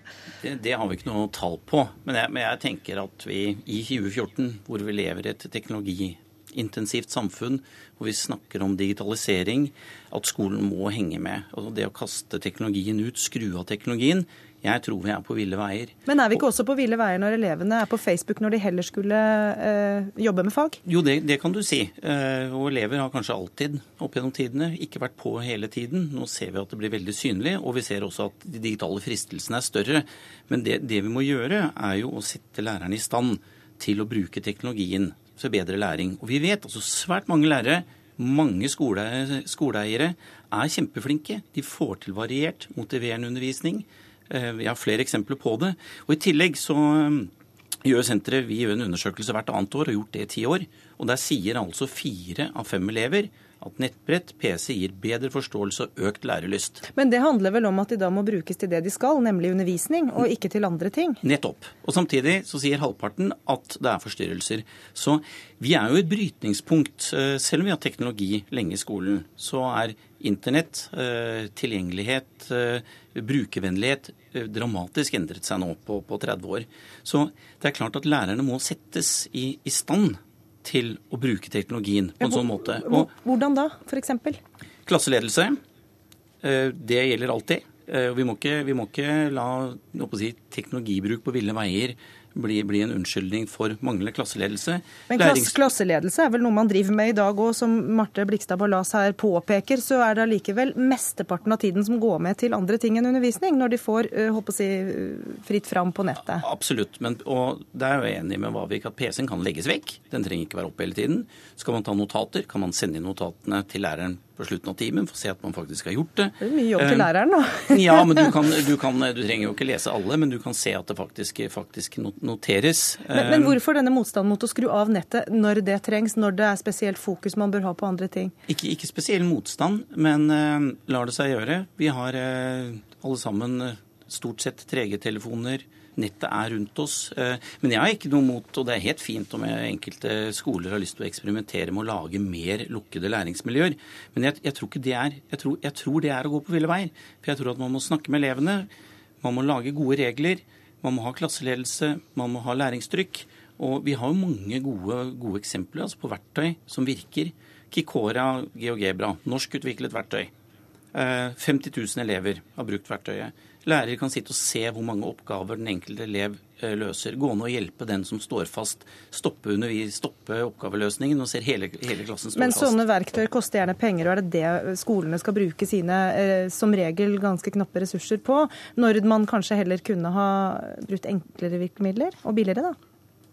Det, det, har vi ikke noe tall på. Men jeg, men jeg tenker at vi i 2014, hvor vi lever i et teknologi intensivt samfunn hvor vi snakker om digitalisering, at skolen må henge med. Og det å kaste teknologien ut, skru av teknologien, jeg tror vi er på ville veier. Men er vi ikke også på ville veier når elevene er på Facebook når de heller skulle øh, jobbe med fag? Jo, det, det kan du si. Uh, og elever har kanskje alltid opp gjennom tidene ikke vært på hele tiden. Nå ser vi at det blir veldig synlig, og vi ser også at de digitale fristelsene er større. Men det, det vi må gjøre, er jo å sette lærerne i stand til å bruke teknologien for bedre læring. Og vi vet altså svært mange lærere, mange skole, skoleeiere, er kjempeflinke. De får til variert, motiverende undervisning. Eh, vi har flere eksempler på det. Og I tillegg så eh, gjør senteret vi gjør en undersøkelse hvert annet år, og har gjort det i ti år. Og Der sier altså fire av fem elever at nettbrett, PC, gir bedre forståelse og økt lærelyst. Men det handler vel om at de da må brukes til det de skal, nemlig undervisning, og ikke til andre ting? Nettopp. Og samtidig så sier halvparten at det er forstyrrelser. Så vi er jo et brytningspunkt. Eh, selv om vi har teknologi lenge i skolen, så er internett, eh, tilgjengelighet, eh, brukervennlighet dramatisk endret seg nå på, på 30 år. Så det er klart at lærerne må settes i, i stand til å bruke teknologien på en sånn måte. Og, Hvordan da, f.eks.? Klasseledelse. Eh, det gjelder alltid. Eh, vi må ikke, vi må ikke la si, teknologibruk på ville veier bli, bli, en unnskyldning for manglende klasseledelse. Men klass, klasseledelse er vel noe man driver med i dag òg, som Marte Blikstad Ballas her påpeker. Så er det allikevel mesteparten av tiden som går med til andre ting enn undervisning, når de får håper å si, fritt fram på nettet. Absolutt. Men, og der er jeg enig med Vavik at PC-en kan legges vekk. Den trenger ikke være oppe hele tiden. Skal man ta notater, kan man sende inn notatene til læreren på slutten av timen for å se at man faktisk har gjort det. Det er mye jobb til læreren, da. ja, men du, kan, du, kan, du, trenger jo ikke lese alle, men du kan se at det faktisk, faktisk noteres. Men, men, hvorfor denne motstanden mot å skru av nettet når det trengs, når det er spesielt fokus man bør ha på andre ting? Ikke, ikke spesiell motstand, men uh, lar det seg gjøre. Vi har uh, alle sammen uh, stort sett 3G-telefoner nettet er rundt oss. Eh, men jeg har ikke noe mot, og det er helt fint om enkelte skoler har lyst til å eksperimentere med å lage mer lukkede læringsmiljøer. Men jeg, jeg tror ikke det er jeg tror, jeg tror, det er å gå på ville veier. For jeg tror at man må snakke med elevene. Man må lage gode regler. Man må ha klasseledelse. Man må ha læringstrykk. Og vi har jo mange gode, gode eksempler altså på verktøy som virker. Kikora GeoGebra, norskutviklet verktøy. 50 eh, 000 elever har brukt verktøyet. Lærer kan sitte og se hvor mange oppgaver den enkelte elev eh, løser. Gå ned og hjelpe den som står fast. Stoppe, stoppe oppgaveløsningen og ser hele, hele klassen stå fast. Men sånne verktøy koster gjerne penger, og er det det skolene skal bruke sine eh, som regel ganske knappe ressurser på? Når man kanskje heller kunne ha brukt enklere virkemidler, og billigere, da?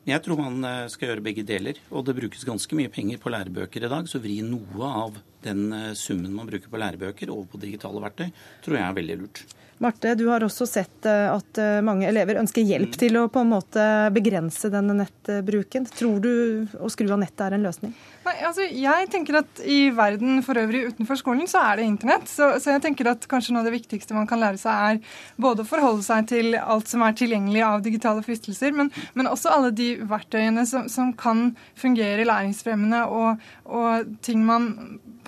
Jeg tror man eh, skal gjøre begge deler. Og det brukes ganske mye penger på lærebøker i dag, så vri noe av den summen man bruker på lærebøker over på digitale verktøy, tror jeg er veldig lurt. Marte, du har også sett eh, at eh, mange elever ønsker hjelp til å på en måte begrense denne nettbruken. Tror du å skru av nettet er en løsning? Nei, altså jeg tenker at I verden for øvrig utenfor skolen så er det internett. Så, så, jeg tenker at kanskje noe av det viktigste man kan lære seg, er både å forholde seg til alt som er tilgjengelig av digitale fristelser, men, men også alle de verktøyene som, som kan fungere læringsfremmende, og, og ting man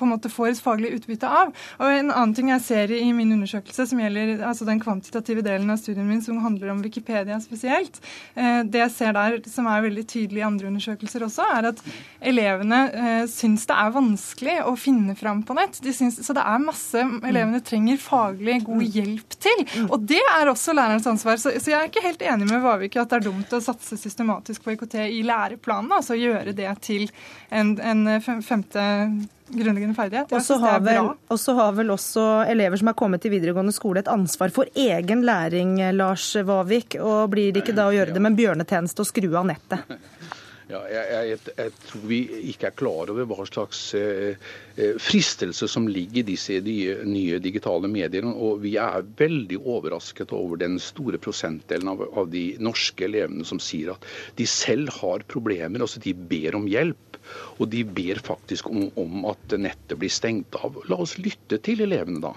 på en måte får et faglig utbytte av. Og En annen ting jeg ser i min undersøkelse, som gjelder altså den kvantitative delen av studien min, som handler om Wikipedia spesielt, eh, det jeg ser der som er veldig tydelig i andre undersøkelser også, er at elevene eh, syns det er vanskelig å finne fram på nett. De syns, så det er masse elevene trenger faglig god hjelp til. Og det er også lærerens ansvar. Så, så jeg er ikke helt enig med Vavik i at det er dumt å satse systematisk på IKT i læreplanen, altså gjøre det til en, en femte grunnleggende ferdighet. Og så har, har, vel også elever som er kommet til videregående skole et ansvar for egen læring, Lars Vavik. Og blir det ikke da å gjøre det med en bjørnetjeneste og skru av nettet? Ja, jeg, jeg, jeg, tror vi ikke er klar over hva slags eh, eh fristelse som ligger i disse nye, nye digitale mediene. Og vi er veldig overrasket over den store prosentdelen av, av de norske elevene som sier at de selv har problemer. altså De ber om hjelp. Og de ber faktisk om, om at nettet blir stengt av. La oss lytte til elevene, da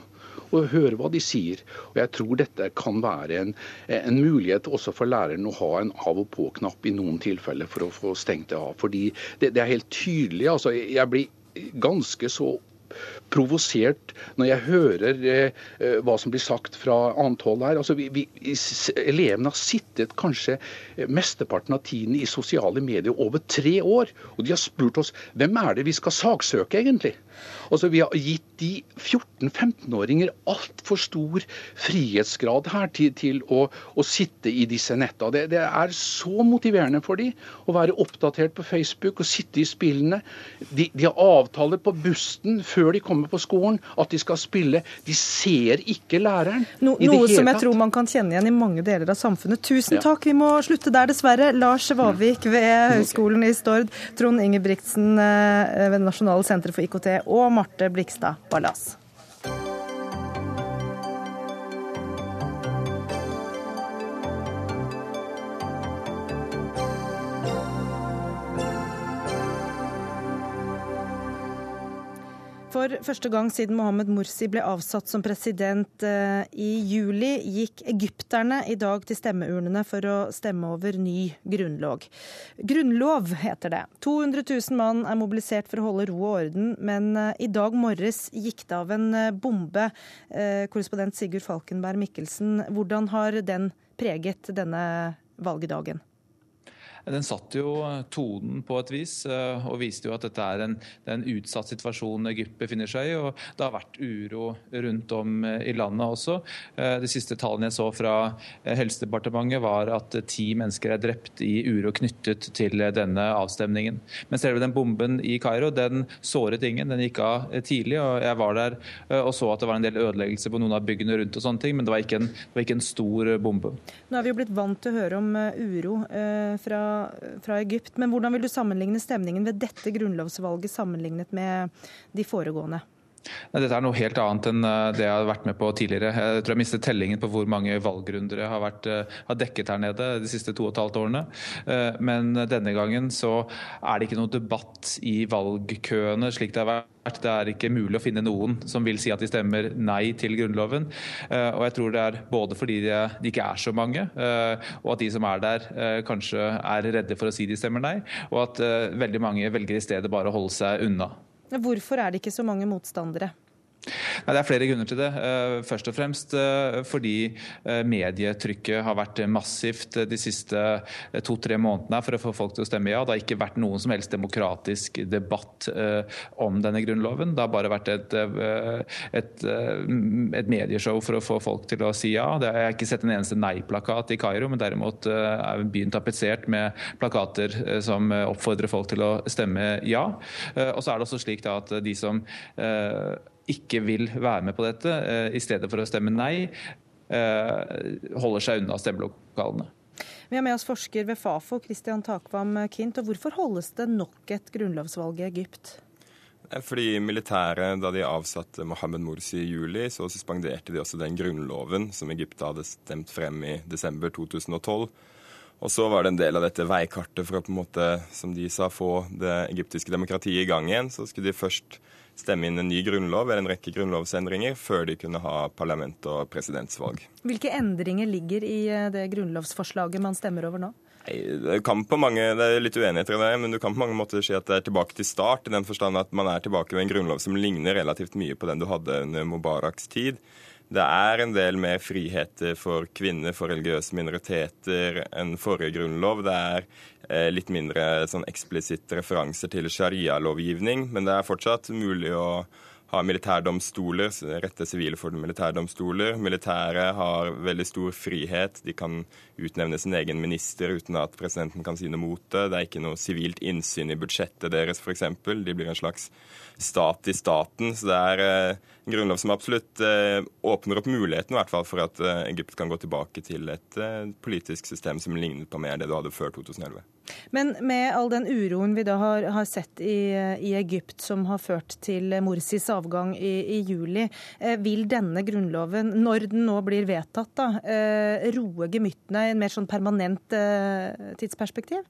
og høre hva de sier. Og Jeg tror dette kan være en, en mulighet også for læreren å ha en av og på-knapp i noen tilfeller for å få stengt det av. Fordi det, det er helt tydelig. altså Jeg blir ganske så provosert når jeg hører eh, eh, hva som blir sagt fra annet hold her. Altså, vi, vi, elevene har sittet kanskje eh, mesteparten av tiden i sosiale medier over tre år. Og de har spurt oss hvem er det vi skal saksøke, egentlig? Altså, Vi har gitt de 14-15-åringer altfor stor frihetsgrad her til, til å, å, sitte i disse netta. Det, det, er så motiverende for dem å være oppdatert på Facebook og sitte i spillene. De, de har avtaler på bussen før de kommer på skolen at de skal spille. De ser ikke læreren. No, noe som jeg tror man kan kjenne igjen i mange deler av samfunnet. Tusen ja. takk, vi må slutte der dessverre. Lars Vavik ved Høgskolen i Stord, Trond Ingebrigtsen eh, ved Nasjonale senter for IKT og Marte Blikstad Ballas. For første gang siden Mohammed Mursi ble avsatt som president eh, i juli, gikk egypterne i dag til stemmeurnene for å stemme over ny grunnlov. Grunnlov heter det. 200 000 mann er mobilisert for å holde ro og orden, men eh, i dag morges gikk det av en eh, bombe. Korrespondent Sigurd Falkenberg Mikkelsen, hvordan har den preget denne valgdagen? Den satte jo tonen på et vis, eh, og viste jo at dette er en, det er en utsatt situasjon Egypt befinner seg i. og Det har vært uro rundt om eh, i landet også. Eh, de siste tallene jeg så fra Helsedepartementet var at ti mennesker er drept i uro knyttet til denne avstemningen. Men selve den bomben i Kairo den såret ingen, den gikk av tidlig. og Jeg var der og så at det var en del ødeleggelser på noen av byggene rundt, og sånne ting, men det var ikke en, var ikke en stor bombe. Nå er vi jo blitt vant til å høre om uro fra fra, Egypt. Men hvordan vil du sammenligne stemningen ved dette grunnlovsvalget sammenlignet med de foregående? Dette er noe helt annet enn eh, det jeg har vært med på tidligere. Jeg tror jeg mistet tellingen på hvor mange valgrunder jeg har, vært, eh, har dekket her nede de siste to og et halvt årene. Eh, men denne gangen så er det ikke noe debatt i valgkøene slik det har vært. Det er ikke mulig å finne noen som vil si at de stemmer nei til Grunnloven. Og jeg tror det er både fordi det ikke er så mange, og at de som er der kanskje er redde for å si de stemmer nei, og at veldig mange velger i stedet bare å holde seg unna. Hvorfor er det ikke så mange motstandere? Nei, det er flere grunner til det. Eh, først og fremst eh, fordi eh, medietrykket har vært massivt de siste to-tre månedene for å få folk til å stemme ja. Det har ikke vært noen som helst demokratisk debatt om denne grunnloven. Det har bare vært et, et, et medieshow for å få folk til å si ja. Jeg har ikke sett en eneste nei-plakat i Kairo, men derimot er byen tapetsert med plakater som oppfordrer folk til å stemme ja. Og så er det også slik at de som ikke vil være med på dette, eh, i stedet for å stemme nei, eh, holder seg unna stemmelokalene. Vi har med oss forsker ved Fafo, Christian Takvam Kint. og Hvorfor holdes det nok et grunnlovsvalg i Egypt? Fordi militæret, da de avsatte Mohammed Morsi i juli, så suspenderte de også den grunnloven som Egypt hadde stemt frem i desember 2012. Og så var det en del av dette veikartet for å på en måte, som de sa, få det egyptiske demokratiet i gang igjen. Så skulle de først stemme inn en ny grunnlov eller en rekke grunnlovsendringer før de kunne ha parlament- og presidentsvalg. Hvilke endringer ligger i eh, det grunnlovsforslaget man stemmer over nå? Det, kan på mange, det er litt uenigheter i det, men du kan på mange måter si at det er tilbake til start. I den forstand at man er tilbake ved en grunnlov som ligner relativt mye på den du hadde under Mubaraks tid. Det er en del mer friheter for kvinner, for religiøse minoriteter enn forrige grunnlov. Det er eh, litt mindre sånn eksplisitte referanser til sharia-lovgivning, men det er fortsatt mulig å har militærdomstoler, rette sivile for militærdomstoler. Militære har veldig stor frihet. De kan utnevne sin egen minister uten at presidenten kan si noe mot det. Det er ikke noe sivilt innsyn i budsjettet deres, f.eks. De blir en slags stat i staten. Så det er eh, en grunnlov som absolutt eh, åpner opp muligheten i hvert fall for at eh, Egypt kan gå tilbake til et politisk system som ligner på mer det du hadde før 2011. Men med all den uroen vi da har, har sett i, i, Egypt, som har ført til Morsis avgang i, i juli, eh, vil denne grunnloven, når den nå blir vedtatt, da, eh, roe gemyttene i en mer sånn permanent eh, tidsperspektiv?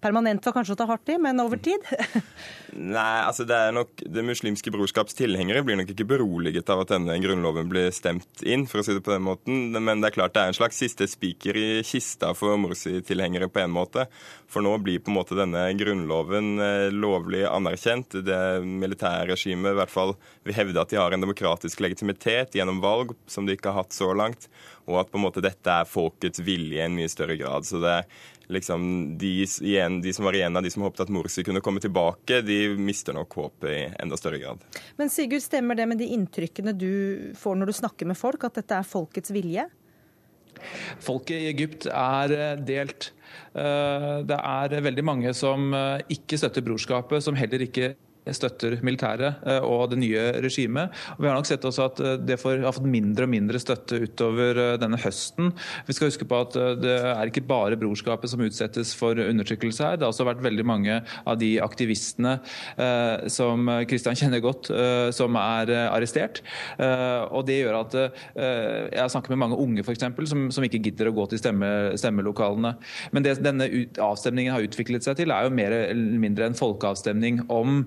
Permanent var kanskje å ta hardt i, men over tid? Nei, altså det er nok Det muslimske brorskaps tilhengere blir nok ikke beroliget av at denne grunnloven blir stemt inn, for å si det på den måten. Men det er klart det er en slags siste spiker i kista for Morsi-tilhengere på en måte. For nå blir på en måte denne grunnloven eh, lovlig anerkjent. Det militære regimet i hvert fall vil hevde at de har en demokratisk legitimitet gjennom valg, som de ikke har hatt så langt. Og at på en måte dette er folkets vilje i en mye større grad. Så det liksom de, igjen, de som var igjen av de som håpet at Morsi kunne komme tilbake, de mister nok håpet i enda større grad. Men Sigurd, stemmer det med de inntrykkene du får når du snakker med folk, at dette er folkets vilje? Folket i Egypt er eh, delt. Eh, det er veldig mange som eh, ikke støtter brorskapet, som heller ikke støtter militæret eh, og det nye regimet. Og vi har nok sett også at eh, det får, har fått mindre og mindre støtte utover eh, denne høsten. Vi skal huske på at det er ikke bare brorskapet som utsettes for undertrykkelse her. Det har også vært veldig mange av de aktivistene eh, som Kristian kjenner godt, eh, som er arrestert. Eh, og det gjør at Jeg har snakket med mange unge for eksempel, som, som ikke gidder å gå til stemme, stemmelokalene. Men det denne ut, avstemningen har utviklet seg til, er jo mer eller mindre en folkeavstemning om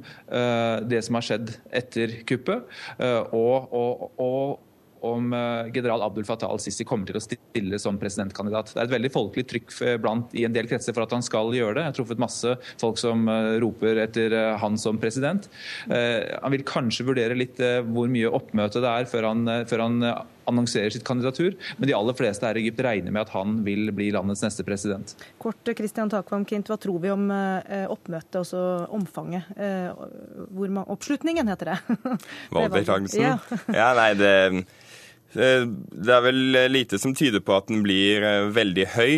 det som har skjedd etter kuppet, eh, og, og, og om eh, general Abdul Fattah al-Sisi kommer til å stille som presidentkandidat. Det er et veldig folkelig trykk blant, i en del kretser for at han skal gjøre det. Jeg har truffet masse folk som roper etter han som president. Han vil kanskje vurdere litt hvor mye oppmøte det er før han, før han annonserer sitt kandidatur, men de aller fleste her i Egypt regner med at han vil bli landets neste president. Kort, Kristian Takvam Kint, hva tror vi om eh, oppmøtet, også omfanget? Hvor man, oppslutningen, heter det. Valgdeltakelsen? Ja. ja, nei, det det er vel lite som tyder på at den blir eh, veldig høy.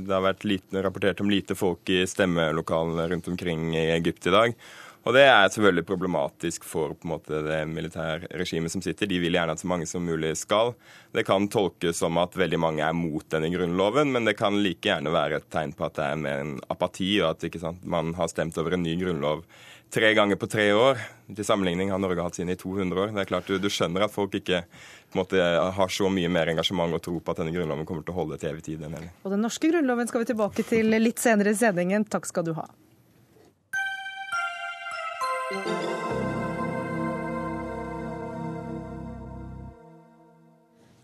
Det har vært lite, rapportert om lite folk i stemmelokalene rundt omkring i Egypt i dag. Og det er selvfølgelig problematisk for på en måte, det militærregimet som sitter. De vil gjerne at så mange som mulig skal. Det kan tolkes som at veldig mange er mot denne grunnloven, men det kan like gjerne være et tegn på at det er med en apati, og at sant, man har stemt over en ny grunnlov tre ganger på tre år. Til sammenligning har Norge hatt sin i 200 år. Det er klart Du, du skjønner at folk ikke måte, har så mye mer engasjement og tro på at denne grunnloven kommer til å holde til evig tid. Og Den norske grunnloven skal vi tilbake til litt senere i sendingen. Takk skal du ha. Thank you.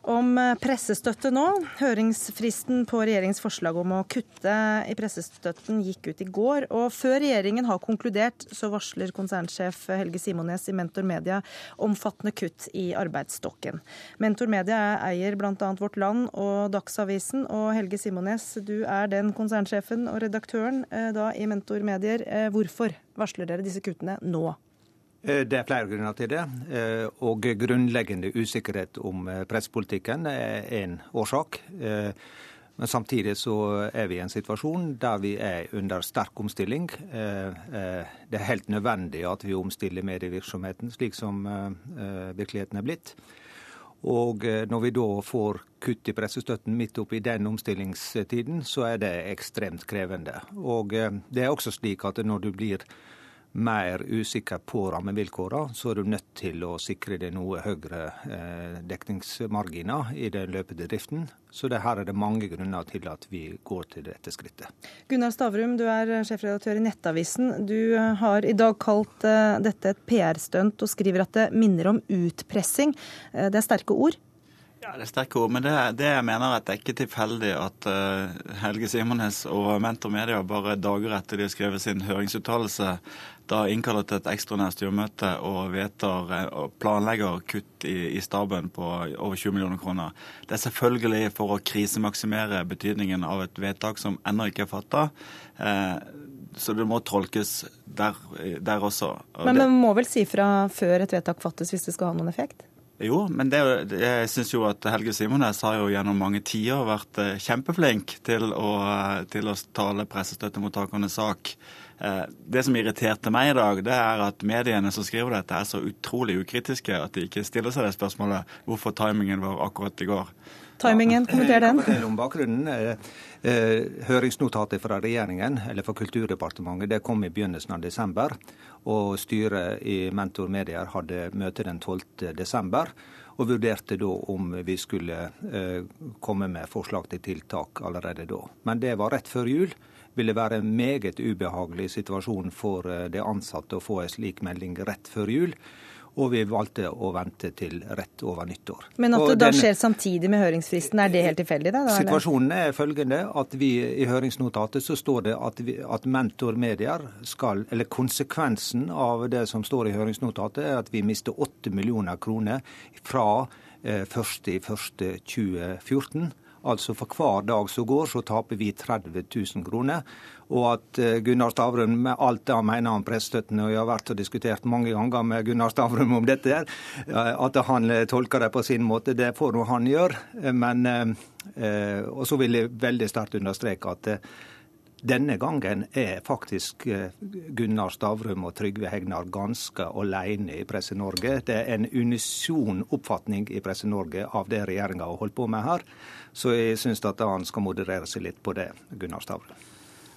Om eh, pressestøtte nå. Høringsfristen på regjeringens forslag om å kutte i pressestøtten gikk ut i går. Og før regjeringen har konkludert, så varsler konsernsjef Helge Simones i Mentor Media omfattende kutt i arbeidsstokken. Mentor Media eier bl.a. Vårt Land og Dagsavisen. Og Helge Simones, du er den konsernsjefen og redaktøren eh, da i Mentor Medier. Eh, hvorfor varsler dere disse kuttene nå? Eh, det er flere grunner til det. Eh, og grunnleggende usikkerhet om eh, pressepolitikken er én årsak. Men samtidig så er vi i en situasjon der vi er under sterk omstilling. Det er helt nødvendig at vi omstiller medievirksomheten slik som virkeligheten er blitt. Og når vi da får kutt i pressestøtten midt oppi den omstillingstiden, så er det ekstremt krevende. Og det er også slik at når du blir mer usikker på rammevilkårene, så er du nødt til å sikre deg noe høyere eh, dekningsmarginer i den løpende driften. Så det her er det mange grunner til at vi går til dette skrittet. Gunnar Stavrum, du er sjefredaktør i Nettavisen. Du har i dag kalt eh, dette et PR-stunt og skriver at det minner om utpressing. Eh, det er sterke ord? Ja, Det er sterke ord, men det, det jeg mener er at det er ikke tilfeldig at uh, Helge Simones og Mentor Media bare dager etter de har skrevet sin høringsuttalelse, da innkaller til et ekstraordinært styremøte og vedtar uh, og planlegger kutt i, i, staben på over 20 millioner kroner. Det er selvfølgelig for å krisemaksimere betydningen av et vedtak som ennå ikke er fatta. Uh, så det må tolkes der, der også. Men man må vel si fra før et vedtak fattes hvis det skal ha noen effekt? Jo, men det, jeg syns jo at Helge Simones har jo gjennom mange tiår vært eh, kjempeflink til å, til å tale pressestøttemottakernes sak. Eh, det som irriterte meg i dag, det er at mediene som skriver dette, er så utrolig ukritiske at de ikke stiller seg det spørsmålet hvorfor timingen var akkurat i går. Timingen, kommenter den. Om bakgrunnen. Eh, høringsnotatet fra regjeringen, eller fra Kulturdepartementet, det kom i begynnelsen av desember. Og styret i Mentor Medier hadde møte den 12. desember. Og vurderte da om vi skulle eh, komme med forslag til tiltak allerede da. Men det var rett før jul ville være en meget ubehagelig situasjon for eh, de ansatte å få en slik melding rett før jul og vi valgte å vente til rett over nyttår. Men at det da skjer samtidig med høringsfristen, er det helt tilfeldig? da? Situasjonen er følgende at vi i høringsnotatet så står det at, vi, at Mentor Medier skal, eller konsekvensen av det som står i høringsnotatet, er at vi mister 8 millioner kroner fra eh, 1.1.2014. Altså for hver dag som går, så taper vi 30 000 kroner og at eh, Gunnar Stavrum med alt det han mener om pressestøtten, og jeg har vært og diskutert mange ganger med Gunnar Stavrum om dette, at han eh, tolker det på sin måte, det får nå han gjøre. Men, eh, og så vil jeg veldig sterkt understreke at denne gangen er faktisk Gunnar Stavrum og Trygve Hegnar ganske alene i Presse-Norge. Det er en unison oppfatning i Presse-Norge av det regjeringa har holdt på med her. Så jeg syns at han skal moderere seg litt på det, Gunnar Stavrum.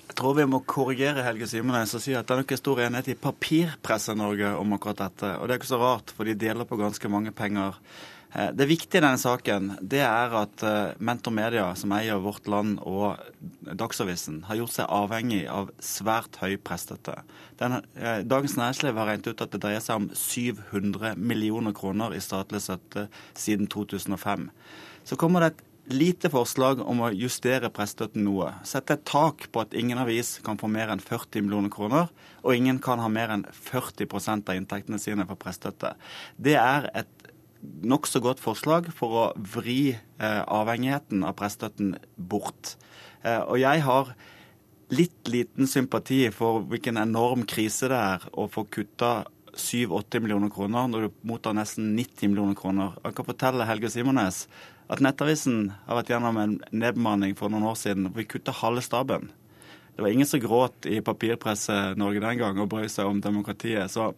Jeg tror vi må korrigere Helge Simenes og si at det er nok stor enighet i Papirpresse-Norge om akkurat dette. Og det er ikke så rart, for de deler på ganske mange penger. Eh, det viktige i denne saken det er at eh, Mentor Media, som eier Vårt Land og Dagsavisen, har gjort seg avhengig av svært høy pressestøtte. Eh, Dagens Næringsliv har regnet ut at det dreier seg om 700 millioner kroner i statlig støtte siden 2005. Så kommer det et lite forslag om å justere pressestøtten noe. Sette et tak på at ingen avis kan få mer enn 40 millioner kroner, og ingen kan ha mer enn 40% av inntektene sine for pressestøtte. Det er et nokså godt forslag for å vri eh, avhengigheten av pressestøtten bort. Eh, og jeg har litt liten sympati for hvilken enorm krise det er å få kutta 7-8 millioner kroner når du mottar nesten 90 millioner kroner. Jeg kan fortelle Helge Simones at Nettavisen har vært gjennom en nedbemanning for noen år siden. hvor Vi kutta halve staben. Det var ingen som gråt i papirpresset Norge den gang og brød seg om demokratiet. Så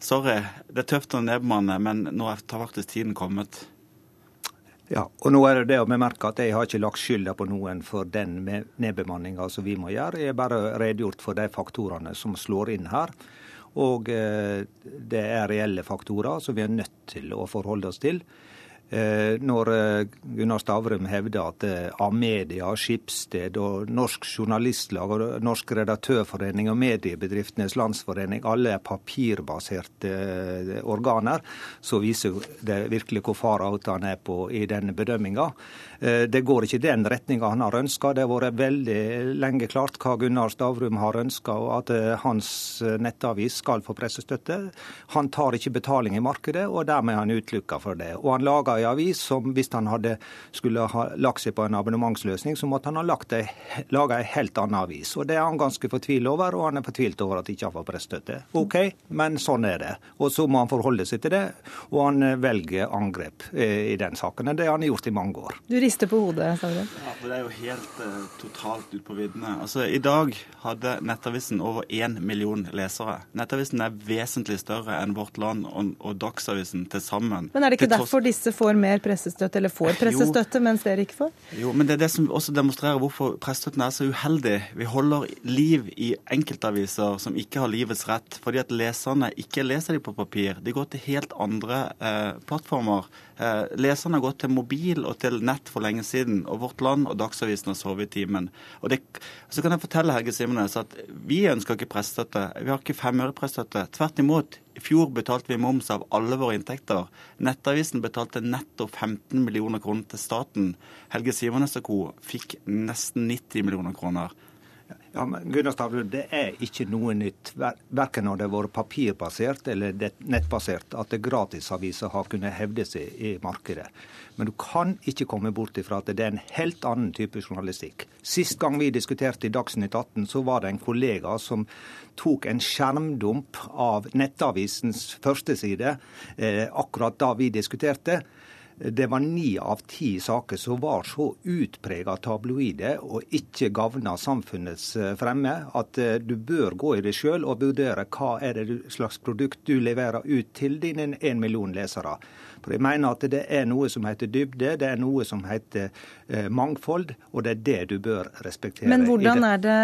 sorry, det er tøft å nedbemanne, men nå har faktisk tiden kommet. Ja, og nå er det det å bemerke at Jeg har ikke lagt skylda på noen for den nedbemanninga som vi må gjøre. Jeg har bare redegjort for de faktorene som slår inn her. Og eh, det er reelle faktorer som vi er nødt til å forholde oss til. Eh, når eh, Gunnar Stavrum hevder at eh, Amedia, Skipsted og Norsk Journalistlag og Norsk Redaktørforening og Mediebedriftenes Landsforening alle er papirbaserte organer, så viser det virkelig hvor far out han er på i denne bedømminga. Det går ikke i den retninga han har ønska. Det har vært veldig lenge klart hva Gunnar Stavrum har ønska, og at hans nettavis skal få pressestøtte. Han tar ikke betaling i markedet, og dermed er han utelukka for det. Og han lager ei avis som hvis han hadde skulle ha lagt seg på en abonnementsløsning, så måtte han ha laga ei helt annen avis. Og Det er han ganske fortvilt over, og han er fortvilt over at han ikke har fått pressestøtte. OK, men sånn er det. Og så må han forholde seg til det, og han eh, velger angrep eh, i den saken. Det har han gjort i mange år. Du rister på hodet, Saure. Ja, for det er jo helt uh, totalt ut på viddene. Altså, I dag hadde Nettavisen over én million lesere. Nettavisen er vesentlig større enn Vårt Land og, og Dagsavisen til sammen. Men er det ikke derfor disse får får mer pressestøtte, eller får pressestøtte, jo, mens dere ikke får? Jo, men det er det som også demonstrerer hvorfor pressestøtten er så uheldig. Vi holder liv i enkeltaviser som ikke har livets rett, fordi at leserne ikke leser de på papir. De går til helt andre eh, plattformer. Eh, leserne har gått til mobil og til nett for lenge siden. Og Vårt Land og Dagsavisen har sovet i timen. Og det, så kan jeg fortelle Helge Simenes at vi ønsker ikke pressestøtte. Vi har ikke femørepressstøtte. Tvert imot. I fjor betalte vi moms av alle våre inntekter. Nettavisen betalte netto 15 millioner kroner til staten. Helge Simenes og co. fikk nesten 90 millioner kroner. Ja, men Gunnar Stavrum, Det er ikke noe nytt, verken når det har vært papirbasert eller nettbasert, at gratisaviser har kunnet hevde seg i markedet. Men du kan ikke komme bort ifra at det er en helt annen type journalistikk. Sist gang vi diskuterte i Dagsnytt 18, så var det en kollega som tok en skjermdump av Nettavisens førsteside eh, akkurat da vi diskuterte det var ni av ti saker som var så utprega tabloide og ikke gavna samfunnets eh, fremme, at eh, du bør gå i det sjøl og vurdere hva er det slags produkt du leverer ut til dine en million lesere. For jeg mener at det er noe som heter dybde, det er noe som heter eh, mangfold, og det er det du bør respektere. Men hvordan er det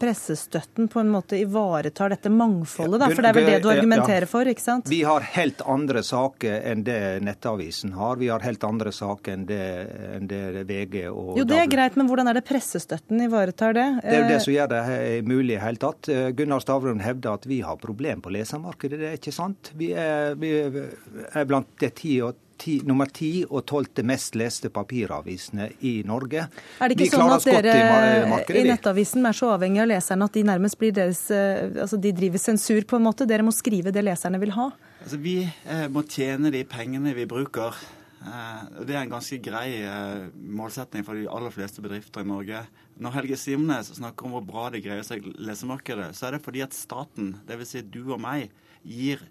pressestøtten på en måte ivaretar dette mangfoldet, da? For det er vel det du argumenterer for, ikke sant? Vi har helt andre saker enn det Nettavisen har. Vi har helt andre saker enn det, enn det VG og Jo, det er greit, men hvordan er det pressestøtten ivaretar det? Det er jo det som gjør det mulig i hele tatt. Gunnar Stavrum hevder at vi har problem på lesermarkedet. Det er ikke sant. Vi er, vi er blant det ti ti, nummer ti og tolvte mest leste papiravisene i Norge. Er det ikke sånn at dere i, i Nettavisen er så avhengig av leserne at de nærmest blir deres eh, altså De driver sensur, på en måte? Dere må skrive det leserne vil ha? Altså, vi eh, må tjene de pengene vi bruker. Eh, det er en ganske grei eh, målsetning for de aller fleste bedrifter i Norge. Når Helge Simnes snakker om hvor bra det greier seg lesemarkedet, så er det fordi at staten, dvs. Si du og meg, gir